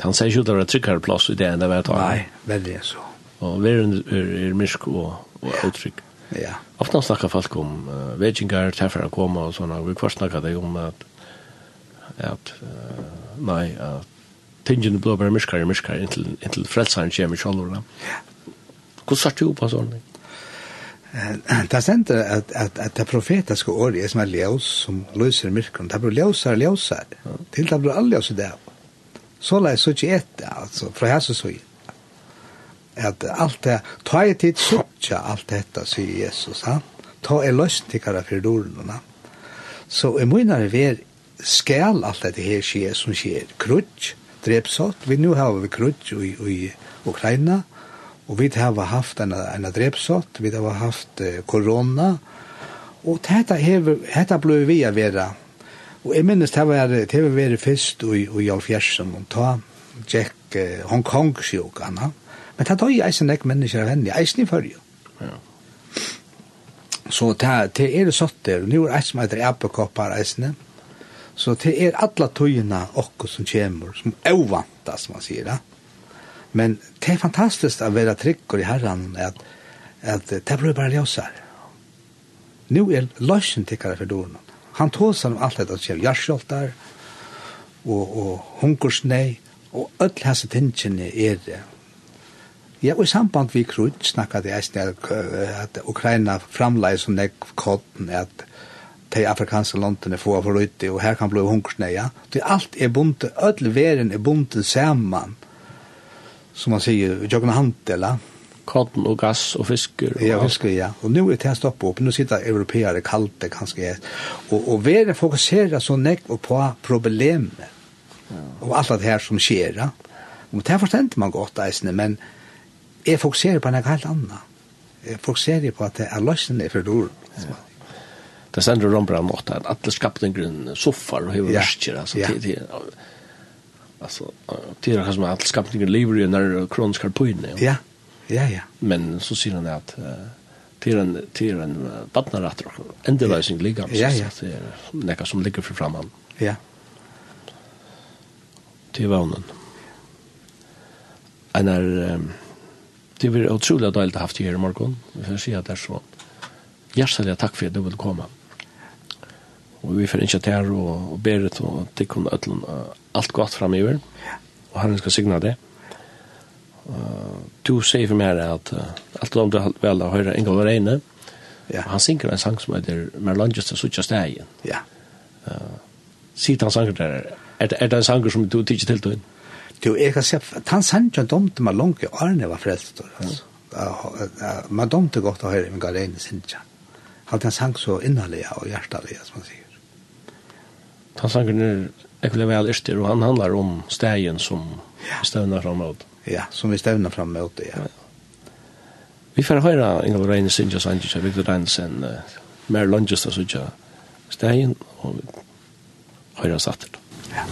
han sier ikke at det var tryggere plass i det enn det var et Nei, veldig så. Og vi er er, er mysk og, og utrygg. Ja. Ofte snakker folk om uh, vegingar, vekingar, å komme og sånne, vi kvart snakker det om at, at uh, nei, at tingene blir bare myskere og myskere inntil, inntil frelseren kommer i kjallorene. Ja. Hvordan satt du på en sånn? Det er sent at, at, at det profetiske året er som er ljøs, som løser myrkene. Det blir ljøsere og ljøsere. Til det blir alle ljøs i det. Så la jeg så ikke etter, altså, fra jeg så så At alt det, ta i tid så ikke alt dette, sier Jesus, han. Ta i løsning til hva for dårene, Så i min er skal alt dette her skje som skjer. Krutsk, drepsått. Vi nu har vi krutsk i, i Ukraina. Og vi har haft en, en drepsått, vi har haft eh, korona, og dette, hever, dette ble vi å være. Og jeg minnes det var, det var vært først i, i Alfjersen, og ta Jack uh, eh, Hongkong-sjukene. Men det tar jo eisen ikke mennesker av henne, eisen i førje. Ja. Så det, det er det sånn der, nå er det som heter apekoppar eisene, så det er alle tøyene okkur som kommer, som er ovanta, som man sier det. Ja Men det er fantastiskt å være trygg i herren, at, at det blir bare ljøsere. Nå er løsjen tikkere for dårene. Han tåser om alt dette som skjer hjertskjolter, og, og hunkersnei, og alle hese tingene er det. Ja, og i samband vi krut snakket jeg eisen at Ukraina framleis som nek kodden at de afrikanske landene får for ute, og her kan bli hungersnei, ja. Det alt er bundet, alle veren er bunte saman som man säger, jag kan hantela. Kotl och gas och fiskar. Ja, fiskar, ja. Och nu är det här stopp upp. Nu sitter europeare kallt det kanske. Och, och vi är fokuserade så näck på problem. Ja. Och allt det här som sker. Ja. Och det här förstår man gott, eisne, men jag fokuserar på något helt annat. Jag fokuserar på att det är lösningen för dår. Ja. Det sender Rombrand åt att alla skapade en grunn soffar och hur ja. alltså. Ja. Til, til, Alltså det är kanske allt skapningen lever i när kroniska poäng. Ja. Ja, ja. Men så ser han att till en till en vattnarätt och endelösning ligger Ja, ja. Det är näka som ligger för framman. Ja. Till vånen. En är det blir otroligt att ha haft här i morgon. Vi får se att det är så. Hjärtligt tack för att du vill komma og vi får ikke initiater og, og Berit og Tikkun Øtlen alt godt fremover og han skal signa det uh, du sier for meg at uh, alt om du har vel å høre Inga Vareine ja. han synger en sang som heter Merlanges til Suttja Stegien ja. uh, sier han sanger der er, det, er det en sanger som du tykker til til Du, jeg kan si at han sanger til meg langt i Arne var frelst altså. Man domte godt å høre Inga Vareine synger Han har sang så innerlig og hjertelig, som man sier. Tansangen er ekvile vel yrster, og han handlar om stegen som ja. vi framåt. Ja, som vi stevner framåt, ja. ja. Vi får høyra Ingel Reine Sinja Sandjus, Victor Reinsen, uh, Mer Lundjus, og Sudja stegen, og høyra satt til. Ja.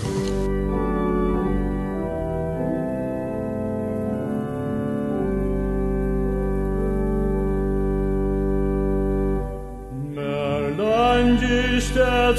Mer Lundjus, det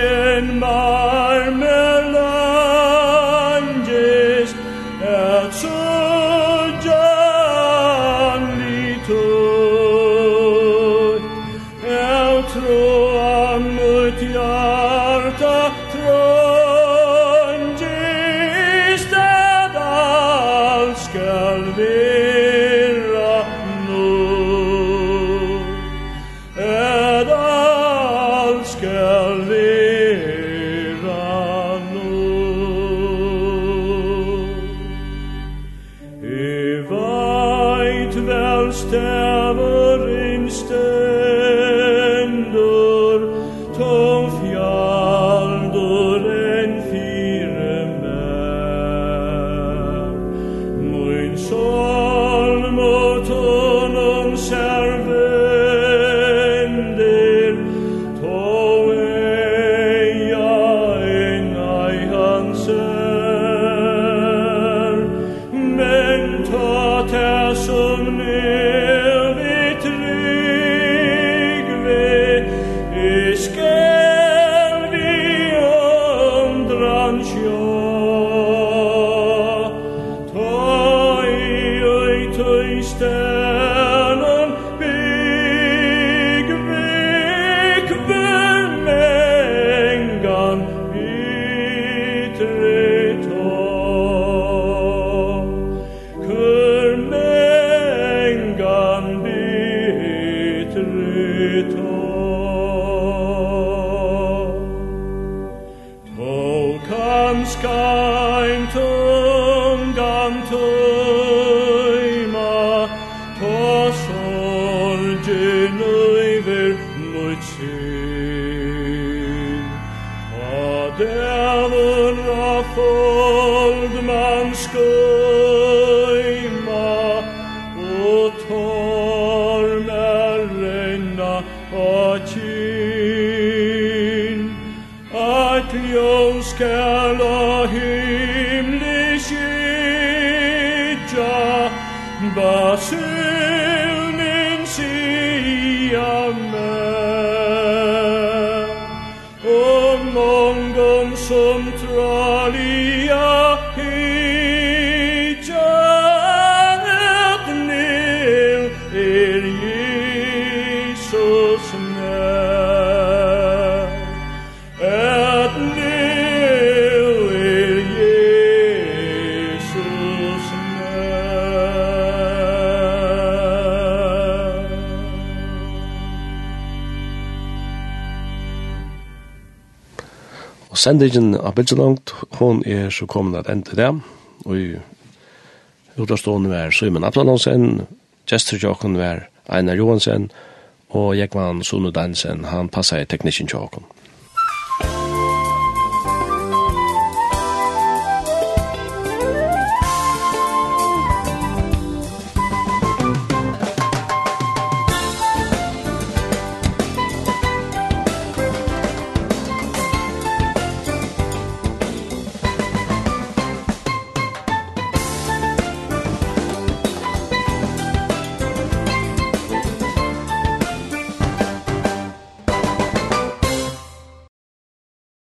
sendingen av Bidjelangt, hon er så kommet at enda det, og i utastående var Simon Aplanonsen, Gjesterjokken var Einar Johansen, og Jekman Sunu Dansen, han passet i teknikken tjokken.